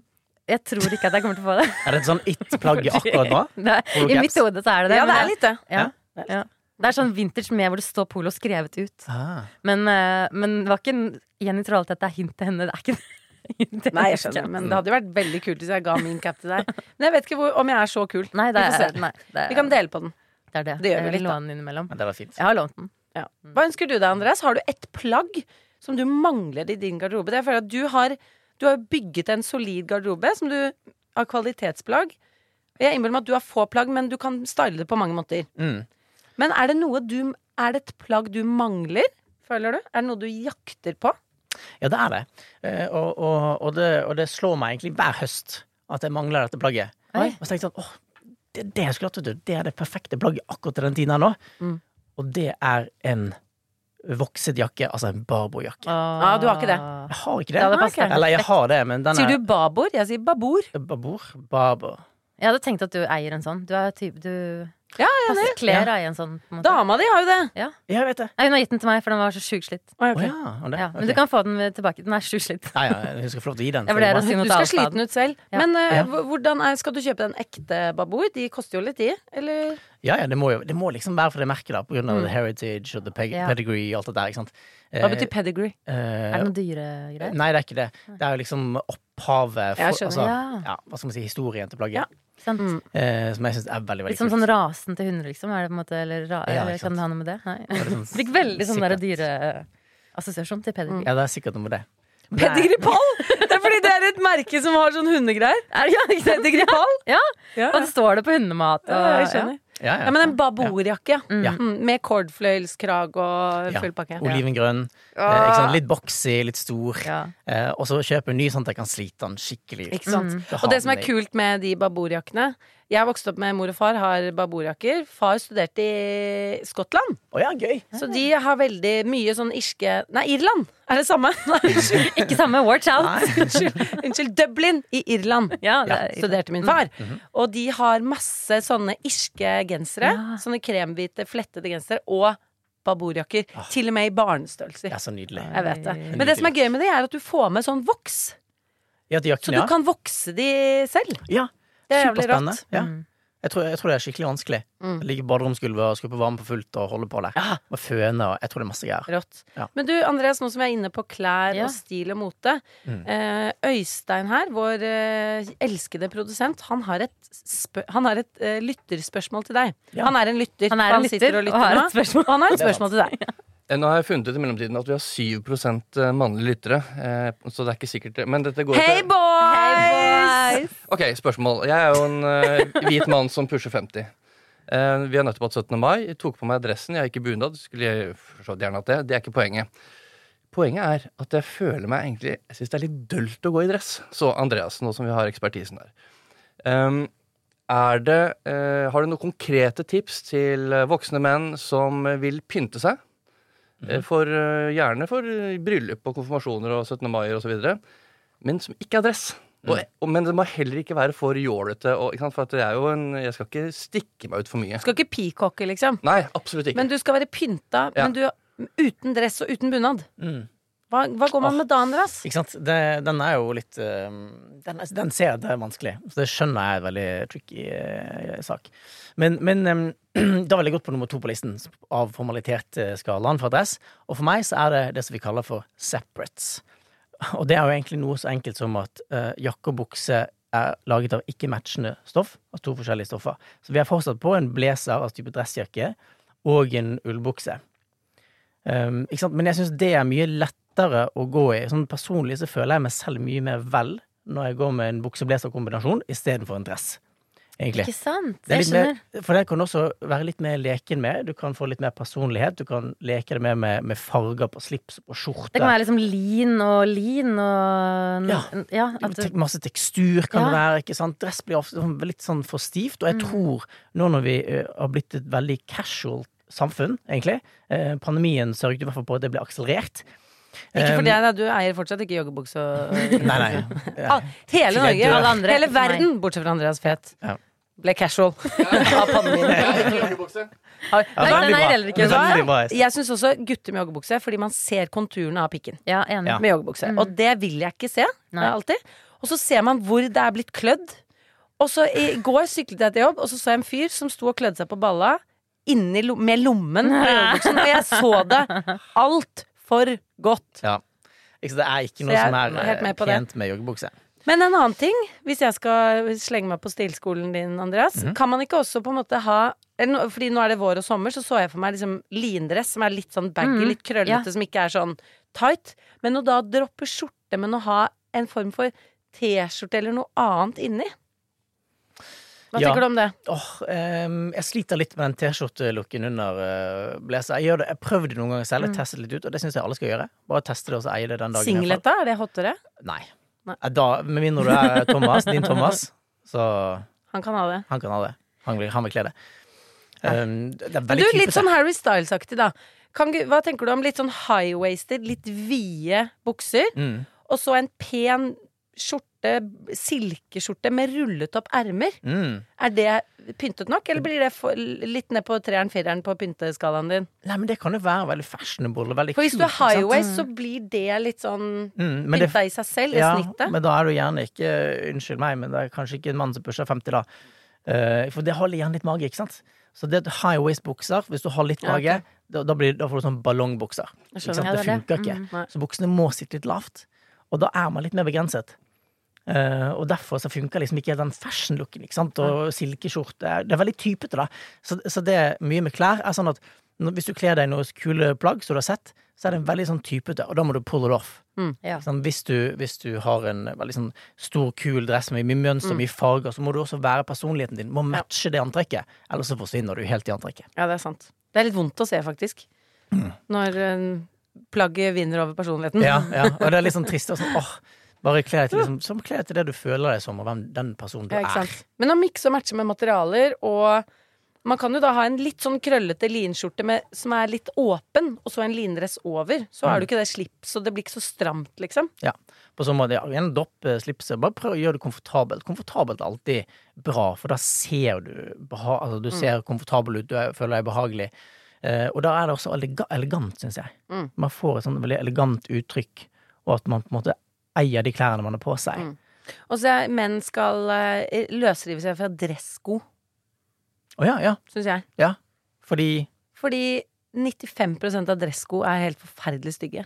Jeg tror ikke at jeg kommer til å få det. [laughs] Er det et sånn it-plagg akkurat nå? [laughs] det er, I mitt hode så er det det. Ja, det er litt det. Ja, ja. Det er sånn vintage med hvor det står polo skrevet ut. Ah. Men, eh, men det var ikke en- Jenny tror alltid at det er hint til henne. Det er ikke det. [laughs] Nei, jeg skjønner, men det hadde jo vært veldig kult hvis jeg ga min cap til deg. Men jeg vet ikke hvor, om jeg er så kul. Nei, det Vi får er, se. nei, det er, Vi kan dele på den. det, er det. det gjør vi litt, da. den innimellom. Men det var fint. Jeg har lånt den. Ja. Hva ønsker du deg, Andreas? Har du et plagg som du mangler i din garderobe? Jeg føler at du har, du har bygget en solid garderobe som du har kvalitetsplagg. Jeg innbiller meg at du har få plagg, men du kan style det på mange måter. Mm. Men er det noe du Er det et plagg du mangler, føler du? Er det noe du jakter på? Ja, det er det. Eh, Og, og, og det. og det slår meg egentlig hver høst at jeg mangler dette plagget. Oi. Og så tenkte jeg sånn, åh, det det jeg skulle hatt, vet du. Det er det perfekte plagget akkurat til den tiden her nå. Mm. Og det er en vokset jakke, altså en barbojakke. Ja, du har ikke det. Jeg har ikke Det det. okay. Eller jeg har det, men den er Sier er du babor? Jeg sier babor. Babor? Babor. Jeg hadde tenkt at du eier en sånn. Du, er typ, du Ja, ja, det. kler ja. i en sånn. På en måte. Dama di har jo det. Ja, jeg vet det. Nei, hun har gitt den til meg, for den var så sjukt slitt. Oh, okay. oh, ja, det. Ja, men okay. du kan få den tilbake. Den er sjukt slitt. Ja, ja, hun skal få lov til å gi den. Jeg vurderer å si noe Du skal slite den ut selv. Ja. Men uh, Ja. hvordan er, skal du kjøpe den ekte babord? De koster jo litt, de. Eller? Ja, ja, det må jo det må liksom være for det merket, da, på grunn av the heritage og the peg Ja. pedigree og alt det der, ikke sant. Hva betyr pedigree? Uh, Er det noen dyre greier? Nei, det er ikke det. Det er jo liksom opphavet for, altså, Ja. hva skal man si, historien til plagget. Ja. Sant? Mm. Uh, som jeg syns er veldig, veldig Litt som sånn rasen til hunder, liksom? Er det på en måte, eller, ra Ja, eller kan det ha noe med det? Nei. Det sånn [laughs] Fikk veldig sånn derre dyreassosiasjon til pedigree. Ja, det er sikkert noe med det. [laughs] Pedigripal? det er- fordi det er et merke som har sånn hundegreier. Er det, ja, ikke sant? Pedigree-pall? Ja. Ja, Og det står det på hundemat. Og, ja, jeg skjønner. Ja, ja. Men en babordjakke. ja. Mm. Med cordfløyelskrag og full pakke. Olivengrønn. Eh, ikke sant? Litt boxy, litt stor. Eh, og så kjøpe en ny sånn at jeg kan slite den skikkelig. ut. Mm. Og det som er kult med de baborjakkene Jeg har vokst opp med mor og far, har baborjakker. Far studerte i Skottland, Oh ja, gøy! så de har veldig mye sånn irske Nei, Irland! Er det samme? [laughs] Nei. Ikke samme watch out! [laughs] Unnskyld, unnskyld. Dublin i Irland. Ja, det Ja, er, Studerte min far. Og de har masse sånne irske gensere. Ja. Sånne kremhvite, flettede gensere. Og baborjakker. Til og med i barnestørrelser. Det er så nydelig. Jeg vet det. Nydelig. Men det som er gøy med det, er at du får med sånn voks. Ja, til Så du ja. kan vokse de selv. ja. Det er jævlig rått. Ja. Mm. Jeg, tror, jeg tror det er skikkelig vanskelig. Mm. Ligge på baderomsgulvet og skru på varme på fullt og holde på der. Ja. Og føne og Jeg tror det er masse greier. Rått. Ja. Men du, Andreas, nå som vi er inne på klær Ja. og stil og mote. Mm. Eh, Øystein her, vår eh, elskede produsent, han har et, han har et eh, lytterspørsmål til deg. Ja. Han er en lytter. Han er en sitter lytter og og har nå. et spørsmål. Og han har et spørsmål til deg. Eh, Nå har jeg funnet ut i mellomtiden at vi har 7% mannlige lyttere. eh, Så det er ikke sikkert Men dette går Hey til boys! Ok, spørsmål. Jeg er jo en eh, hvit mann som pusher 50. Eh, vi har nettopp hatt 17. mai. Jeg tok på meg dressen. Jeg har ikke bunad. Skulle jeg forstått gjerne at det. Det er ikke poenget. Poenget er at jeg føler meg egentlig Jeg syns det er litt dølt å gå i dress. Så Andreas, nå som vi har ekspertisen der. Um, er det, uh, har du noen konkrete tips til eh, voksne menn som eh, vil pynte seg? Eh, For, eh, gjerne for eh, bryllup og konfirmasjoner og 17. mai osv. Men som ikke er dress. Og, og, men det må heller ikke være for jålete. For en, jeg skal ikke stikke meg ut for mye. Skal ikke peacocke, liksom. Nei, absolutt ikke. Men du skal være pynta, Ja. men du uten dress og uten bunad. Mm. Hva, hva går man med da, Andreas? Ikke sant? Det, den er jo litt eh, den, den ser jeg at det er vanskelig. Så det skjønner jeg er en veldig tricky eh, sak. Men, men eh, da vil jeg gått på nummer to på listen av formalitetsskalaen for dress. Og for meg så er det det som vi kaller for separates. Og det er jo egentlig noe så enkelt som at eh, jakke og bukse er laget av ikke-matchende stoff, av to forskjellige stoffer. Så vi har fortsatt på en blazer, altså type dressjakke, og en ullbukse. Um? Men jeg syns det er mye lettere å gå i. Sånn Personlig så føler jeg meg selv mye mer vel når jeg går med en bukse-blazer-kombinasjon istedenfor en dress. egentlig. Ikke sant? Jeg skjønner. mer, for det kan også være litt mer leken med. Du kan få litt mer personlighet. Du kan leke det mer med, med farger på slips og skjorte. Det kan være liksom lin og lin og Ja. ja du, Masse tekstur kan Ja. det være. ikke sant? Dress blir ofte sånn, litt sånn for stivt. Og jeg Mm. tror, nå når vi har blitt et veldig casual samfunn, egentlig eh, Pandemien sørget i hvert fall på at det ble akselerert. Ikke for deg, det, da. Du eier fortsatt ikke joggebukse og [laughs] Nei, nei. Ja. Hele Jeg Norge. Alle andre, hele verden, bortsett fra Andreas Fet, Ja. ble casual [laughs] av pandemien. Nei, den er heller ikke? Bra. Jeg syns også gutter med joggebukse, fordi man ser konturene av pikken Ja, enig. Med joggebukse. Mm. Og det vil jeg ikke se Nei. alltid. Og så ser man hvor det er blitt klødd. Og så i går syklet jeg til jobb, og så så jeg en fyr som sto og klødde seg på balla inni, med lommen på joggebuksen, og jeg så det [laughs] altfor godt. Ja. Ikke, det er ikke noe som er er med eh, det. pent med joggebukse. Men en annen ting, hvis jeg skal slenge meg på stilskolen din, Andreas, Mhm. kan man ikke også på en måte ha Fordi nå er det vår og sommer, så så jeg for meg liksom lindress som er litt sånn baggy, mm. litt krøllete, Ja. som ikke er sånn tight. Men å da droppe skjorte, men å ha en form for T-skjorte eller noe annet inni. Hva Ja. tenker du om det? Oh, um, jeg sliter litt med den T-skjortelukken under uh, blazer. Jeg, jeg prøvde det noen ganger selv, jeg testet litt ut, og det syns jeg alle skal gjøre. Bare teste det og så eie det den dagen. Singlet, da? Er det hottere? Nei. Nei. Eh, Da, med mindre du er [laughs] Thomas, din Thomas, så Han kan ha det. han kan ha det. Han vil, han vil kle det. Um, det er Men veldig du, litt sånn Harry Styles-aktig, da. Kan, hva tenker du om litt sånn high-waisted, litt vide bukser? Mm, Og så en pen skjorte, silkeskjorte med rullet opp ermer. mm. Er det pyntet nok, eller blir det for, litt ned på treeren, fireren på pynteskalaen din? Nei, men det kan jo være veldig fashionable veldig For hvis kult. du er ikke sant? high waist, så blir det litt sånn Mm, men det, pynta i seg selv, i ja, snittet. men da er du gjerne ikke Unnskyld meg, men det er kanskje ikke en mann som pusher 50, da. Uh, for det holder gjerne litt mage, ikke sant? Så det at high waist-bukser, hvis du har litt Ja, okay. mage, da, da, blir, da får du sånn ballongbukser. Ikke skjønner. sant? Ja, Det det funker det. ikke. Mm. Så buksene må sitte litt lavt. Og da er man litt mer begrenset. Eh, og derfor så funker liksom ikke den fashion-looken. ikke sant? Og silkeskjorte. Det er veldig typete, da. Så, så det er mye med klær er sånn at hvis du kler deg i noen kule plagg som du har sett, så er det veldig sånn typete, og da må du pull it off. Ja. Sånn, hvis, du, hvis du har en veldig sånn stor, kul dress med mye mønster, mye farger, så må du også være personligheten din. Må matche det antrekket, ellers så forsvinner du helt i antrekket. Ja, det er sant. Det er litt vondt å se, faktisk. Når eh, plagget vinner over personligheten. Ja, ja, [laughs] og det er litt sånn trist. og Sånn, åh, bare kle til, liksom, kle til det du føler deg som, og hvem den personen du Ja, er. Men å mikse og matche med materialer og man kan jo da ha en litt sånn krøllete linskjorte med, som er litt åpen, og så en lindress over. Så Mm. har du ikke det slips, og det blir ikke så stramt, liksom. Ja, på sånn måte, ja, Gjerne dopp eh, slipset. Bare prøv å gjøre det komfortabelt. Komfortabelt er alltid bra, for da ser du altså, Du ser komfortabel ut, du er, føler deg behagelig. Eh, og da er det også elega elegant, syns jeg. Mm. Man får et sånn veldig elegant uttrykk, og at man på en måte eier de klærne man har på seg. Mm. Og så menn skal uh, løsrive seg fra dressko, Å ja, ja, syns jeg. ja. Fordi Fordi 95% av dressko er helt forferdelig stygge.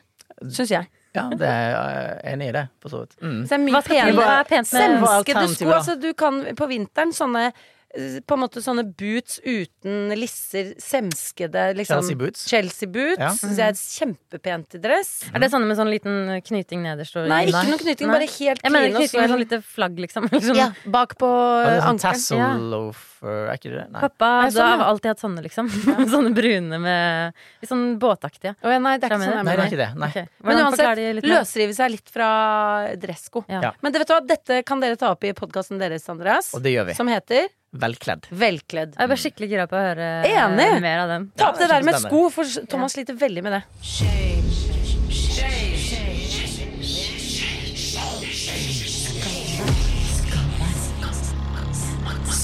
Syns jeg. Ja, det er jeg enig i det, for så vidt. Mm. Så det er mye Hva skal til? Hva er pent med Hva er Semskede alternativet, sko. Altså, du kan på vinteren sånne eh, på en måte sånne boots uten lisser, semskede liksom, Chelsea boots. Chelsea boots Ja. synes jeg er kjempepent i dress. Er det sånne med sånn liten knyting nederst? og- Nei, ikke noe knyting, Nei. bare helt Jeg mener clean og knyting sånn lite flagg, liksom. [laughs] liksom. ja, bak på Ja, sånn ankelen. tassel Ja. loafer, er ikke det? Nei. Pappa Nei, sånn, ja. alltid hatt sånne, liksom. [laughs] sånne brune med Litt sånn båtaktige. Oh, ja, nei, det er ikke sånn Nei, det er ikke det. Nei. Okay. Men uansett, løsrive seg litt fra dressko. Ja. Ja. Men det, vet du hva, dette kan dere ta opp i podkasten deres, Andreas. Og det gjør vi. Som heter Velkledd. Velkledd. Jeg bare skikkelig gira på å høre Enig. eh, mer av dem. Ta opp det der med sko, for Thomas sliter veldig med det.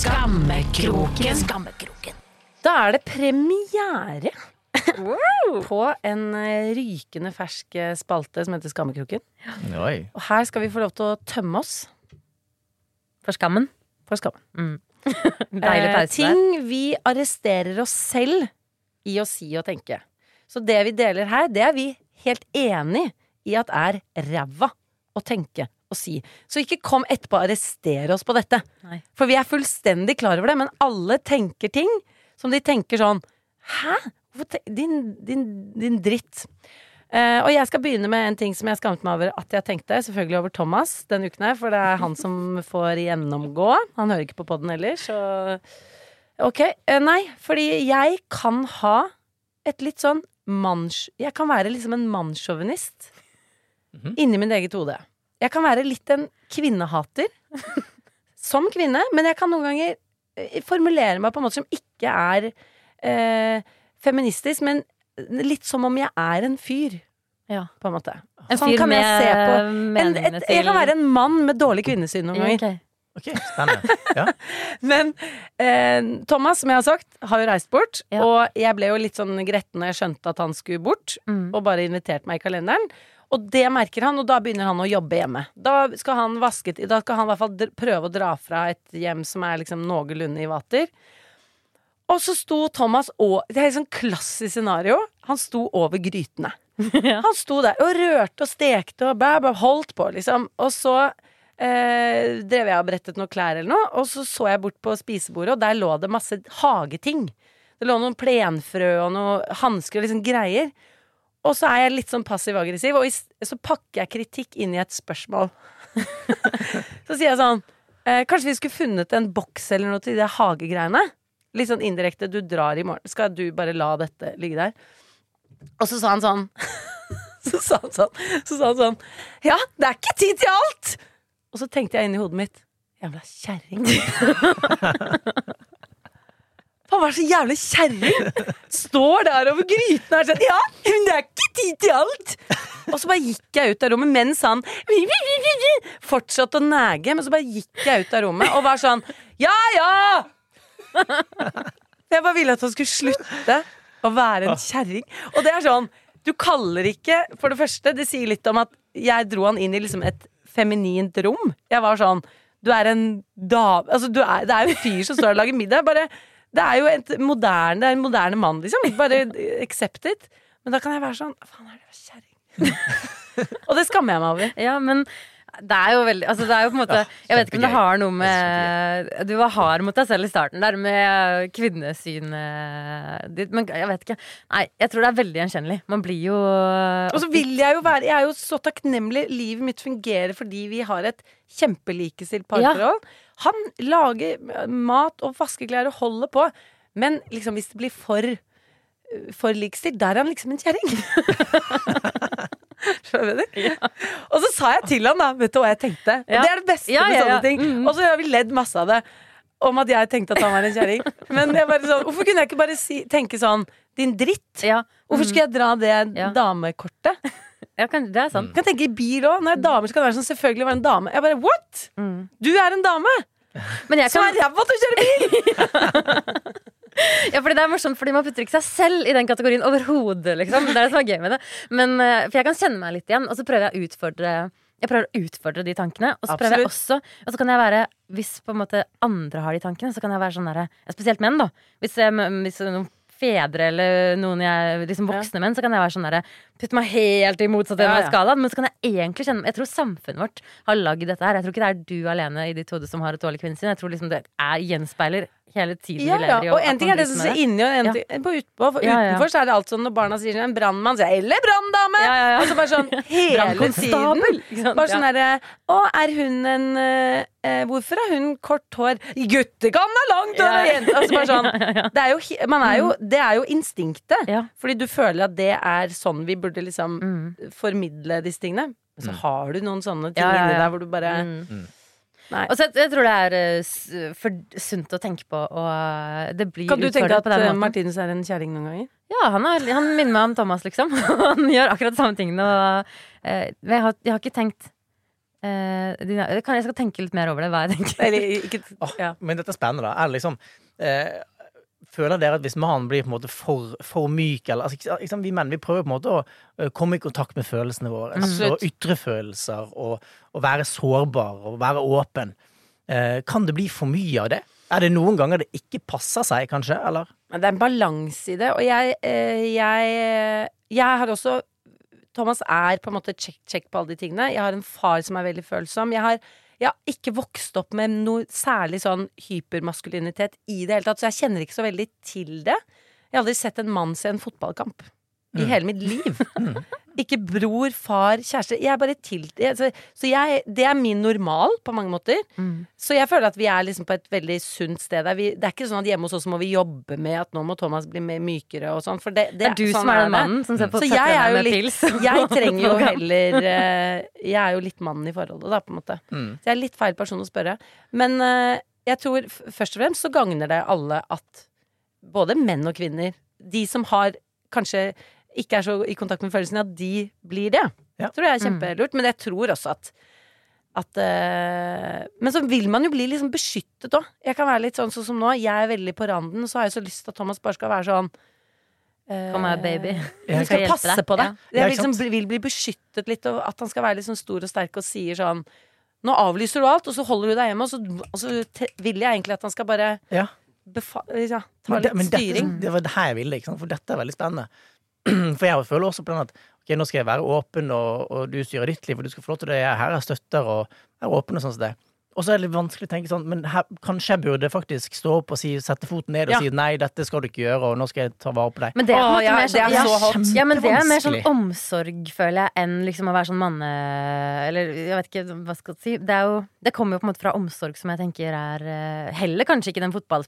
Skammekroken. Skammekroken. Da er det premiere på en eh, rykende fersk eh, spalte som heter Skammekroken. Oi. Og her skal vi få lov til å tømme oss For skammen. for skammen. [laughs] Deilig Eh, pause der. ting vi arresterer oss selv i å si og tenke. Så det vi deler her, det er vi helt enig i at er ræva å tenke og si. Så ikke kom etterpå og arrestere oss på dette. Nei. For vi er fullstendig klar over det, men alle tenker ting som de tenker sånn Hæ? Din, din, din dritt. Eh, og jeg skal begynne med en ting som jeg skammet meg over at jeg tenkte. Selvfølgelig over Thomas denne uken her, for det er han som får gjennomgå. Han hører ikke på poden ellers, så Ok. Uh, nei, fordi jeg kan ha et litt sånn manns... Jeg kan være liksom en mannssjåvinist Mhm. inni mitt eget hode. Jeg kan være litt en kvinnehater. [laughs] som kvinne, men jeg kan noen ganger eh, formulere meg på en måte som ikke er uh, feministisk, men litt som om jeg er en fyr, Ja. på en måte. En Sånn fyr kan jeg se på. En, et, et, jeg kan være en mann med dårlig kvinnesyn noen ganger. ok. Ok, spennende. Ja. [laughs] Men eh, Thomas, som jeg har sagt, har jo reist bort. Ja. Og jeg ble jo litt sånn gretten når jeg skjønte at han skulle bort, Mm. og bare inviterte meg i kalenderen. Og det merker han, og da begynner han å jobbe hjemme. Da skal han vaske Da skal han i hvert fall prøve å dra fra et hjem som er liksom noenlunde i vater. Og så sto Thomas og Det er et sånn klassisk scenario. Han sto over grytene. [laughs] Ja. Han sto der og rørte og stekte og bæ, bæ, holdt på, liksom. Og så eh, drev jeg og brettet noen klær eller noe, og så så jeg bort på spisebordet, og der lå det masse hageting. Det lå noen plenfrø og noen hansker og liksom greier. Og så er jeg litt sånn passiv-aggressiv, og så pakker jeg kritikk inn i et spørsmål. [laughs] [laughs] så sier jeg sånn eh, Kanskje vi skulle funnet en boks eller noe til de hagegreiene? Litt sånn indirekte. Du drar i morgen. Skal du bare la dette ligge der? Og så sa han sånn [laughs] Så sa han sånn Så sa han sånn Ja, det er ikke tid til alt! Og så tenkte jeg inni hodet mitt Jævla kjerring. [laughs] Faen, hva er så jævlig kjerring? Står der over gryten og er sånn Ja, men det er ikke tid til alt! Og så bare gikk jeg ut av rommet mens han fortsatte å nege. Men så bare gikk jeg ut av rommet og var sånn Ja, ja! [laughs] Jeg bare ville at han skulle slutte å være en kjerring. Og det er sånn Du kaller ikke For det første, det sier litt om at jeg dro han inn i liksom et feminint rom. Jeg var sånn Du er en dame Altså, er, det er jo en fyr som står og lager middag. Bare Det er jo et moderne er en moderne mann, liksom. Bare accept it. Men da kan jeg være sånn Faen, er det kjerring? [laughs] og det skammer jeg meg over. Ja, men det er jo veldig Altså, det er jo på en måte Jeg vet ikke om det har noe med Du var hard mot deg selv i starten der med kvinnesynet ditt, men jeg vet ikke. Nei, jeg tror det er veldig gjenkjennelig. Man blir jo Og så vil jeg jo være Jeg er jo så takknemlig. Livet mitt fungerer fordi vi har et kjempelikestilt parforhold. Han lager mat og vaskeklær og holder på. Men liksom hvis det blir for for likestilt, der er han liksom en kjerring. [laughs] Du? Og så sa jeg til han da, vet du hva jeg tenkte? Ja. det er det beste Ja, med ja, sånne ja. ting. Mhm. Og så har vi ledd masse av det. Om at jeg tenkte at han var en kjerring. Men sånn, hvorfor kunne jeg ikke bare si, tenke sånn Din dritt. Ja. Hvorfor skulle jeg dra det Ja. damekortet? ja kan, det er sant. Jeg kan tenke i bil òg. Når damer skal være sånn, selvfølgelig være en dame. Jeg bare, what?! Mm. Du er en dame! Men jeg Som kan, er ræva til å kjøre bil! [laughs] [laughs] [laughs] ja, fordi det er morsomt, fordi man putter ikke seg selv i den kategorien overhodet. Liksom. Det er det som er gøy med det. Men, eh, for jeg kan kjenne meg litt igjen, og så prøver jeg å utfordre jeg prøver å utfordre de tankene. Og så prøver jeg også Og så kan jeg være Hvis på en måte andre har de tankene, så kan jeg være sånn derre Spesielt menn, da. Hvis, jeg, hvis noen fedre eller noen jeg liksom voksne menn, så kan jeg være sånn derre Putte meg helt i motsatt ende Ja, av skalaen. Men så kan jeg egentlig kjenne Jeg tror samfunnet vårt har lagd dette her. Jeg tror ikke det er du alene i ditt hode som har et dårlig kvinnesyn. Jeg tror liksom det er gjenspeiler hele tiden Ja, vi lever i. Og en ting er det som ser inni, og en Ja. på utpå. For Ja, ja. utenfor så er det alt sånn når barna sier en brannmann, sier jeg 'eller branndame'! Ja, ja, ja. Og så bare sånn [laughs] hele tiden. Bare sånn derre Å, er hun en eh, eh, Hvorfor har hun kort hår? Gutter kan ha langt hår! Altså bare sånn. [laughs] Det er jo, man er jo, det er jo instinktet. Ja. Fordi du føler at det er sånn vi burde liksom Mm. formidle disse tingene. Men så har du noen sånne ting Ja, ja, inni deg hvor du bare Mm. Nei. Og så jeg, jeg tror det er uh, for sunt å tenke på, og eh, det blir Kan du tenke at eh. Martinus er en kjerring noen ganger? Ja, han, er, han minner meg om Thomas, liksom. [laughs] han gjør akkurat de samme tingene. Og, uh, men jeg, har, jeg har ikke tenkt jeg skal tenke litt mer over det, hva jeg tenker. Eller ikke ja. oh, Men dette er spennende, da. Er det liksom eh, Føler dere at hvis mannen blir på en måte for, for myk, eller altså, ikke Vi menn vi prøver på en måte å komme i kontakt med følelsene våre. Absolutt. Og ytre følelser, og, og være sårbar, og være åpen. Eh, kan det bli for mye av det? Er det noen ganger det ikke passer seg, kanskje? Eller? Men det er en balanse i det, og jeg, eh, jeg Jeg har også Thomas er på en måte check-check på alle de tingene. Jeg har en far som er veldig følsom. Jeg har, jeg har ikke vokst opp med noe særlig sånn hypermaskulinitet i det hele tatt, så jeg kjenner ikke så veldig til det. Jeg har aldri sett en mann se en fotballkamp. I hele mitt liv. [laughs] Ikke bror, far, kjæreste. Jeg er bare til jeg, så, jeg, Det er min normal på mange måter. Mm. Så jeg føler at vi er liksom på et veldig sunt sted. Vi, det er ikke sånn at hjemme hos oss må vi jobbe med at nå må Thomas bli mer mykere og sånn. For det, Det er du sånn som er den mannen som ser på er jo med litt pils. [laughs] Jeg trenger jo [laughs] heller eh, Jeg er jo litt mannen i forholdet, da, på en måte. Mm. Så jeg er litt feil person å spørre. Men eh, jeg tror først og fremst så gagner det alle at både menn og kvinner, de som har kanskje ikke er så i kontakt med følelsene, at de blir det. Ja. Tror jeg er kjempelurt. Men jeg tror også at at uh, Men så vil man jo bli liksom beskyttet òg. Jeg kan være litt sånn, sånn som nå. Jeg er veldig på randen, så har jeg så lyst til at Thomas bare skal være sånn eh, Kom her, baby. [laughs] Jeg skal passe deg. på deg. Ja. Jeg liksom vil bli beskyttet litt, og at han skal være litt sånn stor og sterk og sier sånn Nå avlyser du alt, og så holder du deg hjemme, og så, og så vil jeg egentlig at han skal bare Ja. befa ja, ta Men, det, litt men dette, styring. det var det her jeg ville, ikke sant? for dette er veldig spennende. [clears throat] For jeg føler også på den at ok, nå skal jeg være åpen, og, og du styrer ditt liv, og du skal få lov til det. Jeg her er støtter og er åpen og sånn som det. Og så er det litt vanskelig å tenke sånn, men her, kanskje jeg burde faktisk stå opp og si, sette foten ned og Ja. si nei, dette skal du ikke gjøre, og nå skal jeg ta vare på deg. Men det er, på en Å, måte ja, mer det sånn, er så hot. Ja, men det er mer sånn omsorg, føler jeg, enn liksom å være sånn manne... Eller jeg vet ikke hva skal jeg si. Det, er jo, det kommer jo på en måte fra omsorg som jeg tenker er eh, Heller kanskje ikke den fotball...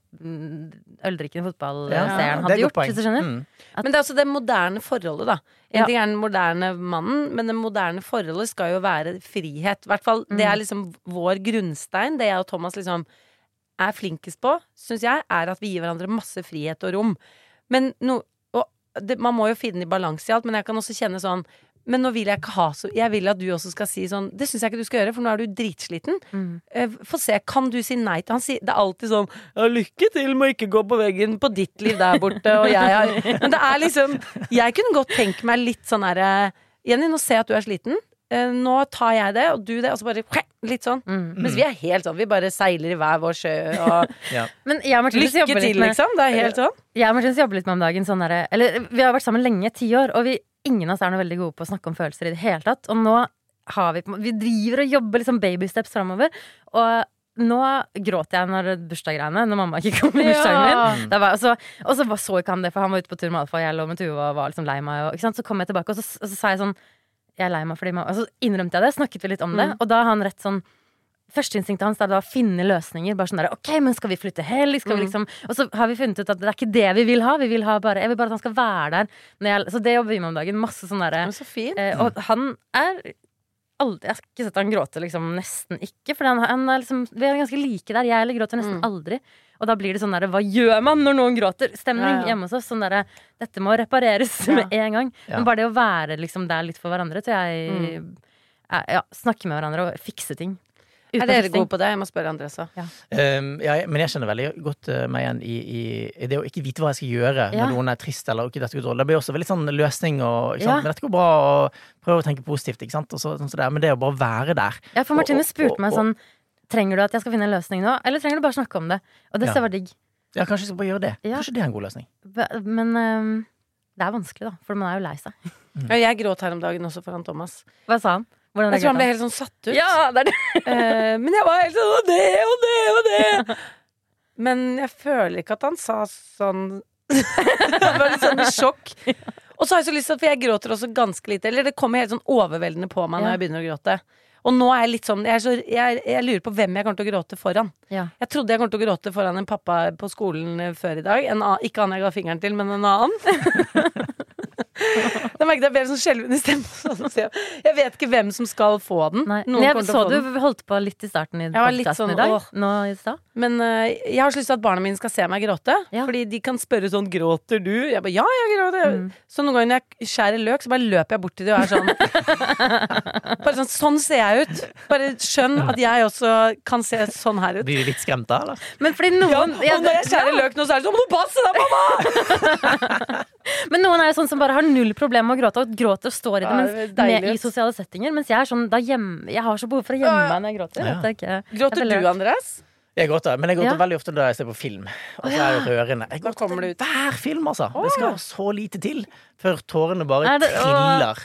Øldrikkende fotballseeren det er hadde gjort, hvis du skjønner. Mm. Men det er også det moderne forholdet, da. En Ja. ting er den moderne mannen, men det moderne forholdet skal jo være frihet. I hvert fall, Det Mm. er liksom vår grunnstein. Det jeg og Thomas liksom er flinkest på, syns jeg, er at vi gir hverandre masse frihet og rom. Men no, og det, Man må jo finne i balanse i alt, men jeg kan også kjenne sånn men nå vil jeg ikke ha så Jeg vil at du også skal si sånn Det syns jeg ikke du skal gjøre, for nå er du dritsliten. Mm. Eh, Få se, kan du si nei til Han sier Det er alltid sånn ja, 'Lykke til med å ikke gå på veggen på ditt liv der borte', og jeg har Men det er liksom Jeg kunne godt tenke meg litt sånn herre Jenny, nå ser jeg at du er sliten. Eh, Nå tar jeg det, og du det, og så bare litt sånn. Mm. Mens vi er helt sånn. Vi bare seiler i hver vår sjø og [laughs] Men jeg og Lykke til, med liksom. Det er helt sånn. Jeg og Martinus jobber litt med om dagen sånn derre Eller vi har vært sammen lenge, ti år, og vi, ingen av oss er noe veldig gode på å snakke om følelser i det hele tatt. Og nå har vi Vi driver og jobber liksom baby steps framover. Og nå gråt jeg når bursdagsgreiene, når mamma ikke kom i bursdagen min. Det var, og så, og så var- så ikke han det, for han var ute på tur med Alfa, og jeg lå med Tuva og var liksom lei meg. Og, ikke sant? Så kom jeg tilbake, og så, og så sa jeg sånn Jeg er lei meg fordi mamma Og så innrømte jeg det, snakket vi litt om det, og da har han rett sånn Førsteinstinktet hans er da å finne løsninger. Bare sånn der, ok, men Skal vi flytte helg? Skal vi liksom Og så har vi funnet ut at det er ikke det vi vil ha. Vi vil ha bare, jeg vil bare at han skal være der. Jeg, så det jobber vi med om dagen. Masse sånn derre så eh, Og han er aldri, Jeg har ikke sett han gråte liksom nesten ikke. For han, han er liksom, vi er ganske like der. Jeg eller gråter nesten Mm. aldri. Og da blir det sånn derre Hva gjør man når noen gråter? Stemning Ja, ja. hjemme hos oss. Sånn derre Dette må repareres [laughs] Ja. med en gang. Ja. Men bare det å være liksom der litt for hverandre, tror jeg Mm. ja, Snakke med hverandre og fikse ting. Er dere gode på det? Jeg må spørre andre også. Ja. Um, ja, men jeg kjenner veldig godt uh, meg igjen i, i, i det å ikke vite hva jeg skal gjøre Ja. når noen er trist eller ikke dette går dårlig. Det blir også veldig sånn løsning og ikke Ja. Men dette går bra, og prøve å tenke positivt, ikke sant. Og så, sånn så det er. Men det å bare være der. Ja, for Martine spurte meg og- sånn Trenger du at jeg skal finne en løsning nå, eller trenger du bare snakke om det? Og det Ja. var digg. Ja, kanskje jeg skal bare gjøre det. Ja. Kanskje det er en god løsning. Men um, det er vanskelig, da. For man er jo lei seg. Ja, jeg gråt her om dagen også foran Thomas. Hva sa han? Hvordan Jeg tror han ble helt sånn satt ut. Ja, det er det. uh, [laughs] men jeg var helt sånn Og det og det og det! Men jeg føler ikke at han sa sånn [laughs] Han var litt sånn i sjokk. Og så har jeg så lyst til at For jeg gråter også ganske lite. Eller det kommer helt sånn overveldende på meg når jeg begynner å gråte. Og nå er jeg litt sånn jeg, så, jeg, jeg lurer på hvem jeg kommer til å gråte foran. Ja. Jeg trodde jeg kom til å gråte foran en pappa på skolen før i dag. En ikke han jeg ga fingeren til, men en annen. [laughs] Da merket jeg ble sånn skjelven i stemmen. [laughs] Jeg, jeg vet ikke hvem som skal få den. Noen jeg så få den. du holdt på litt i starten i Jeg var litt sånn, i dag. Nå i. Men uh, jeg har så lyst til at barna mine skal se meg gråte. Ja. Fordi de kan spørre sånn 'Gråter du?' Jeg bare 'Ja, jeg gråter'. Mm. Så noen ganger når jeg skjærer løk, så bare løper jeg bort til dem og er sånn [laughs] Bare sånn Sånn ser jeg ut. Bare skjønn at jeg også kan se sånn her ut. Blir de litt skremt da, eller? Men fordi Ja, og når jeg skjærer løk nå, så er det sånn 'Må du passe deg, mamma!' [laughs] Men noen er jo sånn som bare har null problem med å gråte, og gråter og står i det Ja, mens, det med, i sosiale settinger. Mens jeg er sånn da gjem, Jeg har så behov for å gjemme meg når jeg gråter. Ja. jeg ikke- Gråter jeg du, Andreas? Jeg gråter, men jeg gråter Ja. veldig ofte da jeg ser på film. Og så er det rørende. Jeg gråter kommer det til ut. hver film, altså. Det skal så lite til før tårene bare det- triller.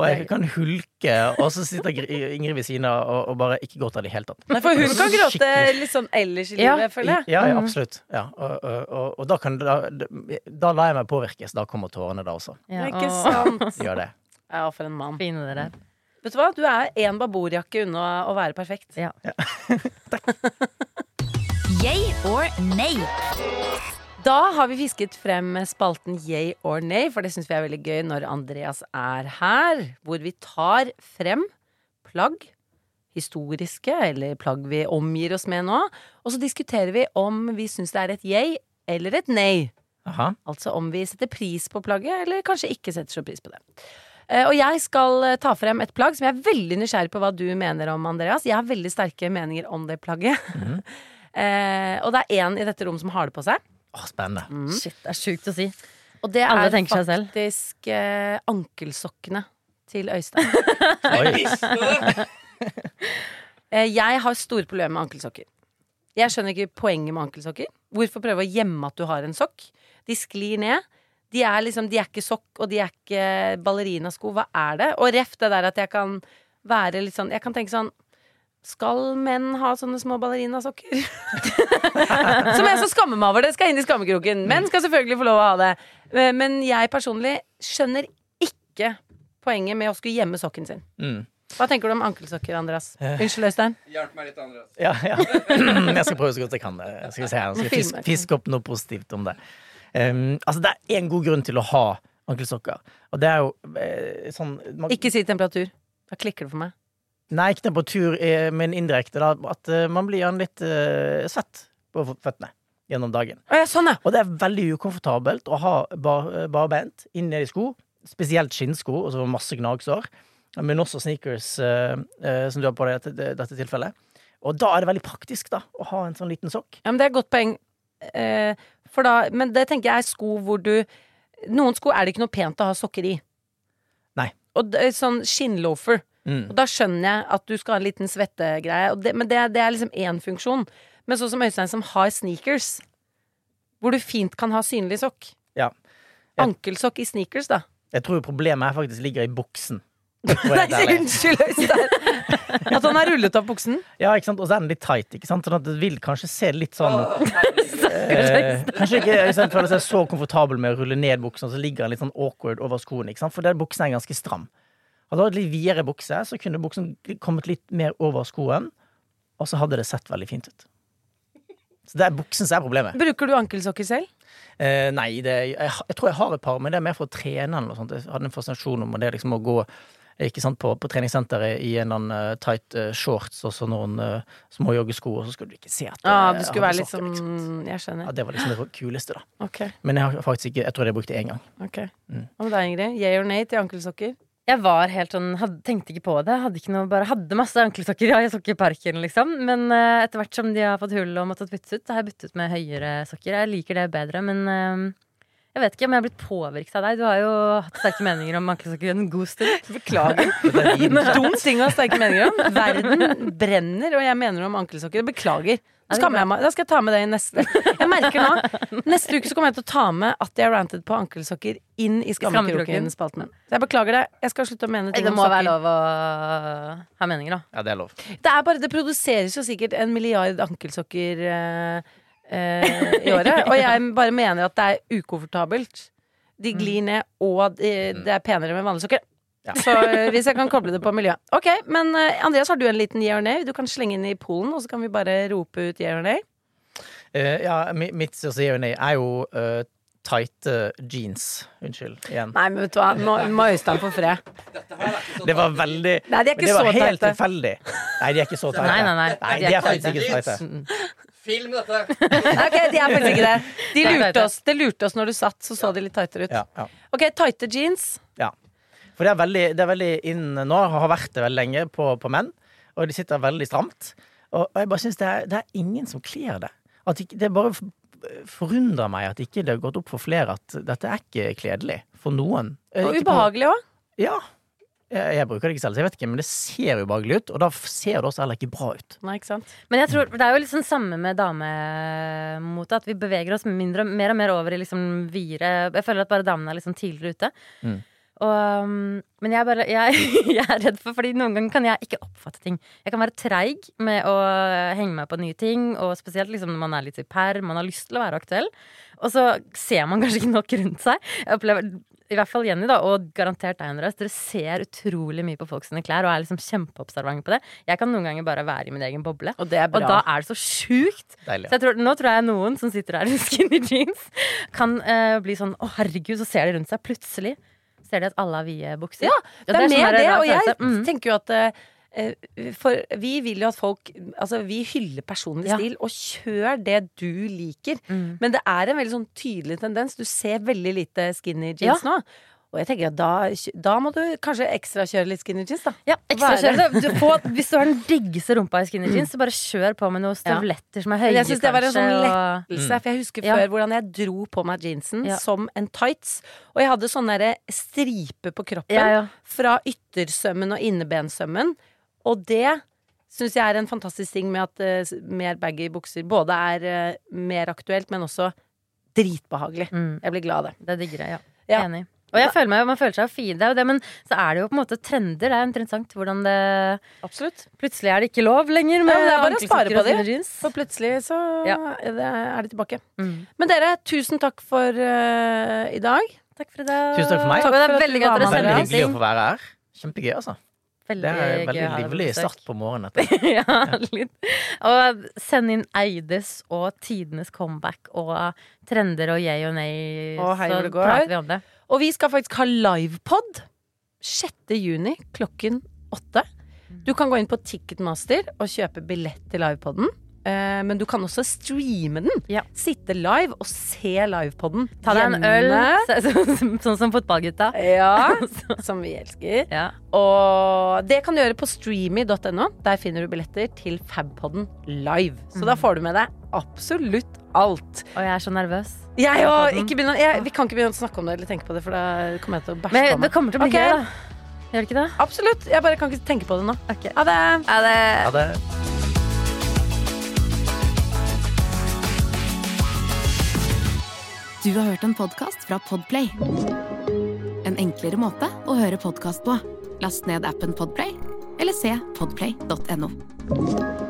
Og jeg kan hulke, og så sitter Ingrid ved siden av og, og bare ikke gråter i det hele tatt. Nei, for hun kan gråte litt sånn ellers i Ja, livet, føler jeg. Ja, ja, absolutt. Ja, og, og, og, og da kan da, da lar jeg meg påvirkes. Da kommer tårene da også. Ja. Ikke sant? [laughs] Gjør det. Ja, for en mann. Fine dere. Vet du hva? Du er én babordjakke unna å være perfekt. Ja. [laughs] [laughs] Yay or nay? Da har vi fisket frem spalten yay or nay, for det syns vi er veldig gøy når Andreas er her. Hvor vi tar frem plagg, historiske, eller plagg vi omgir oss med nå. Og så diskuterer vi om vi syns det er et yay eller et nei. Aha. Altså om vi setter pris på plagget, eller kanskje ikke setter så pris på det. Eh, Og jeg skal eh, ta frem et plagg som jeg er veldig nysgjerrig på hva du mener om, Andreas. Jeg har veldig sterke meninger om det plagget. [laughs] eh, og det er én i dette rommet som har det på seg. Å, spennende. Shit, det er sjukt å si. Og det Alle er faktisk eh, ankelsokkene til Øystein. [laughs] [laughs] Eh, jeg har store problemer med ankelsokker. Jeg skjønner ikke poenget med ankelsokker. Hvorfor prøve å gjemme at du har en sokk? De sklir ned. De er liksom, de er ikke sokk, og de er ikke ballerinasko. Hva er det? Og ref det der at jeg kan være litt sånn Jeg kan tenke sånn skal menn ha sånne små ballerinasokker? [laughs] Som jeg så skammer meg over det. Skal inn i skammekroken. Menn skal selvfølgelig få lov å ha det. Eh, Men jeg personlig skjønner ikke poenget med å skulle gjemme sokken sin. Mm. Hva tenker du om ankelsokker, Andreas? Unnskyld, Øystein. Hjelp meg litt, Andreas. Ja, ja. [clears throat] Jeg skal prøve så godt jeg kan. det. Skal se. Jeg skal fiske, fiske opp noe positivt om det. Um, altså, det er én god grunn til å ha ankelsokker. Og det er jo eh, sånn man, Ikke si temperatur. Da klikker det for meg. Nei, ikke temperatur, eh, men indirekte. Da, at eh, man blir gjerne litt uh, svett på føttene gjennom dagen. Ja, sånn, ja. Og det er veldig ukomfortabelt å ha bar, barbeint inni i sko. Spesielt skinnsko, og så masse gnagsår. Men også sneakers, uh, uh, som du har på deg i dette, dette tilfellet. Og da er det veldig praktisk da å ha en sånn liten sokk. ja men det er et godt poeng. Uh, for da, men det tenker jeg er sko hvor du Noen sko er det ikke noe pent å ha sokker i. Nei. Og det, sånn skinnloafer. Mm. Og da skjønner jeg at du skal ha en liten svettegreie. Det, men det, det er liksom én funksjon. Men sånn som Øystein som har sneakers, hvor du fint kan ha synlig sokk. Ja. Jeg- Ankelsokk i sneakers, da. Jeg tror problemet her faktisk ligger i buksen. [laughs] Nei, unnskyld, Øystein! [laughs] At han har rullet opp buksen. Ja, ikke sant? Og så er den litt tight, ikke sant? Sånn at det vil kanskje se litt sånn eh, Kanskje ikke Øystein føler seg så komfortabel med å rulle ned buksen, og så ligger han litt sånn awkward over skoen, ikke sant? For den buksen er ganske stram. Hadde du hatt litt videre bukse, så kunne buksen kommet litt mer over skoen, og så hadde det sett veldig fint ut. Så det er buksen som er problemet. Bruker du ankelsokker selv? Eh, nei, det, jeg, jeg tror jeg har et par, men det er mer for å trene eller noe sånt. Jeg hadde en fascinasjon om det liksom å gå ikke sant, på, på treningssenteret i en eller annen eh, tight uh, shorts og så noen uh, små joggesko, og så skulle du ikke se at Ja, eh, du skulle være sokker, sånn Jeg skjønner. Ja, det var liksom det kuleste, da. Okay. Men jeg har faktisk ikke Jeg tror jeg brukte det én gang. ok Mm. Hva med deg, Ingrid? Yeah or nay til ankelsokker? Jeg var helt sånn, hadde, tenkte ikke på det. Hadde, ikke noe, bare hadde masse ankelsokker. [laughs] Ja, jeg så ikke parken, liksom. Men uh, etter hvert som de har fått hull og måttet byttes ut, så har jeg byttet ut med høyere sokker. Jeg liker det bedre, men uh, jeg vet ikke om jeg har blitt påvirket av deg. Du har jo hatt sterke meninger om ankelsokker en god stund. [laughs] Beklager. [laughs] Dum ting å ha sterke meninger om. Verden brenner, og jeg mener om ankelsokker. Beklager. Skammer jeg meg. Da skal jeg ta med det i neste. Jeg merker nå Neste uke så kommer jeg til å ta med at jeg rantet på ankelsokker inn i Skammekroken. Skammekroken-spalten. Så jeg beklager det. Jeg skal slutte å mene ting Det må være lov å ha meninger, da. Ja, det er lov. Det er bare, det produseres jo sikkert en milliard ankelsokker eh, eh, i året. Og jeg bare mener at det er ukomfortabelt. De glir ned, og det, det er penere med vanlige sokker. Ja. Så eh, hvis jeg kan koble det på miljøet. Ok, men eh, Andreas, har du en liten yeah or nay? Du kan slenge inn i polen, og så kan vi bare rope ut yeah or nay. Uh, ja, mitt største ja og nei er jo uh, tighte jeans. Unnskyld igjen. Nei, men vet du hva, nå må Øystein få fred. Det var veldig Nei, de er ikke Det var så helt tilfeldig. Nei, de er ikke så teite. Nei, nei, nei. Nei, De er er faktisk ikke så teite. Film dette! [laughs] Ok, de er faktisk ikke det. De lurte oss, de lurte oss når du satt, så så de litt tightere ut. Ja, ja. Ok, tighte jeans. For det er veldig, det er veldig inn nå, har vært det veldig lenge på, på menn, og de sitter veldig stramt. Og, og jeg bare syns det, det er ingen som kler det. At ikke, det bare forundrer meg at ikke det har gått opp for flere at dette er ikke kledelig for noen. Og ubehagelig òg. Ja. Jeg, jeg bruker det ikke selv, så jeg vet ikke, men det ser ubehagelig ut, og da ser det også heller ikke bra ut. Nei, ikke sant. Men jeg tror det er jo sånn samme med damemote. At vi beveger oss mindre, mer og mer over i liksom videre Jeg føler at bare damene er liksom tidligere ute. Mm. Og, um, men jeg, bare, jeg, [laughs] jeg er redd for Fordi noen ganger kan jeg ikke oppfatte ting. Jeg kan være treig med å henge meg på nye ting, og spesielt liksom når man er litt i perm, man har lyst til å være aktuell. Og så ser man kanskje ikke nok rundt seg. Jeg opplever i hvert fall Jenny, da, og garantert deg, Andreas. Dere ser utrolig mye på folk sine klær og er liksom kjempeobservante på det. Jeg kan noen ganger bare være i min egen boble. Og det er Og da er det så sjukt. Deilig. Jeg tror, nå tror jeg noen som sitter her i skinny jeans, kan uh, bli sånn å herregud, så ser de rundt seg. Plutselig ser de at alle har vide bukser. Ja, det er sånn mer det, og jeg. Mm. tenker jo at eh, For vi vil jo at folk Altså, vi hyller personlig Ja. stil, og kjør det du liker. Mm. Men det er en veldig sånn tydelig tendens. Du ser veldig lite skinny jeans nå. Og jeg tenker at da, da må du kanskje ekstra kjøre litt skinny jeans, da. Ja, ekstra kjøre kjør. Du får, [laughs] hvis du har den diggeste rumpa i skinny jeans, så bare kjør på med noen støvletter som er høye, Men jeg synes det var en sånn og- lettelse, for jeg husker Ja. før hvordan jeg dro på meg jeansen Ja. som en tights. Og jeg hadde sånne striper stripe på kroppen Ja, ja. fra yttersømmen og innebensømmen. Og det syns jeg er en fantastisk ting med at uh, mer baggy bukser både er uh, mer aktuelt, men også dritbehagelig. Mm. Jeg blir glad av det. Det digger jeg, ja. Ja. Enig. Og jeg føler meg, man føler seg fin, det er jo det, men så er det jo på en måte trender. Det er interessant hvordan det Absolutt. Plutselig er det ikke lov lenger med Ja, det er bare å spare på det. For plutselig så Ja. er det- er de tilbake. Mm. Men dere, tusen takk for uh, i dag. Takk for i dag. Tusen takk for meg. Og det er veldig gøy at dere Veldig hyggelig å få være her. Kjempegøy, altså. Veldig Det er veldig livlig start på morgenen. etter. [laughs] ja, litt. Og send inn Eides og tidenes comeback og trender og yay og nei, hei, så prater vi om det. Og vi skal faktisk ha livepod 6. juni klokken åtte. Du kan gå inn på Ticketmaster og kjøpe billett til livepoden. Eh, men du kan også streame den. Ja. Sitte live og se livepoden. Ta deg en øl, så- så- sånn som fotballgutta. Ja, [laughs] som vi elsker. Ja. Og det kan du gjøre på streamy.no. Der finner du billetter til Fabpodden live. Så da får du med deg absolutt alt. Og jeg er så nervøs. Jeg! Begynne, jeg, vi kan ikke begynne å snakke om det eller tenke på det, for da kommer jeg til å bæsje på på det kommer til å bli okay. gøy, da. Gjør det ikke det? Absolutt. Jeg bare kan ikke tenke på det nå. Okay. Ha det! Ha det. Ha det Du har hørt en podkast fra Podplay. En enklere måte å høre podkast på. Last ned appen Podplay, eller se podplay.no.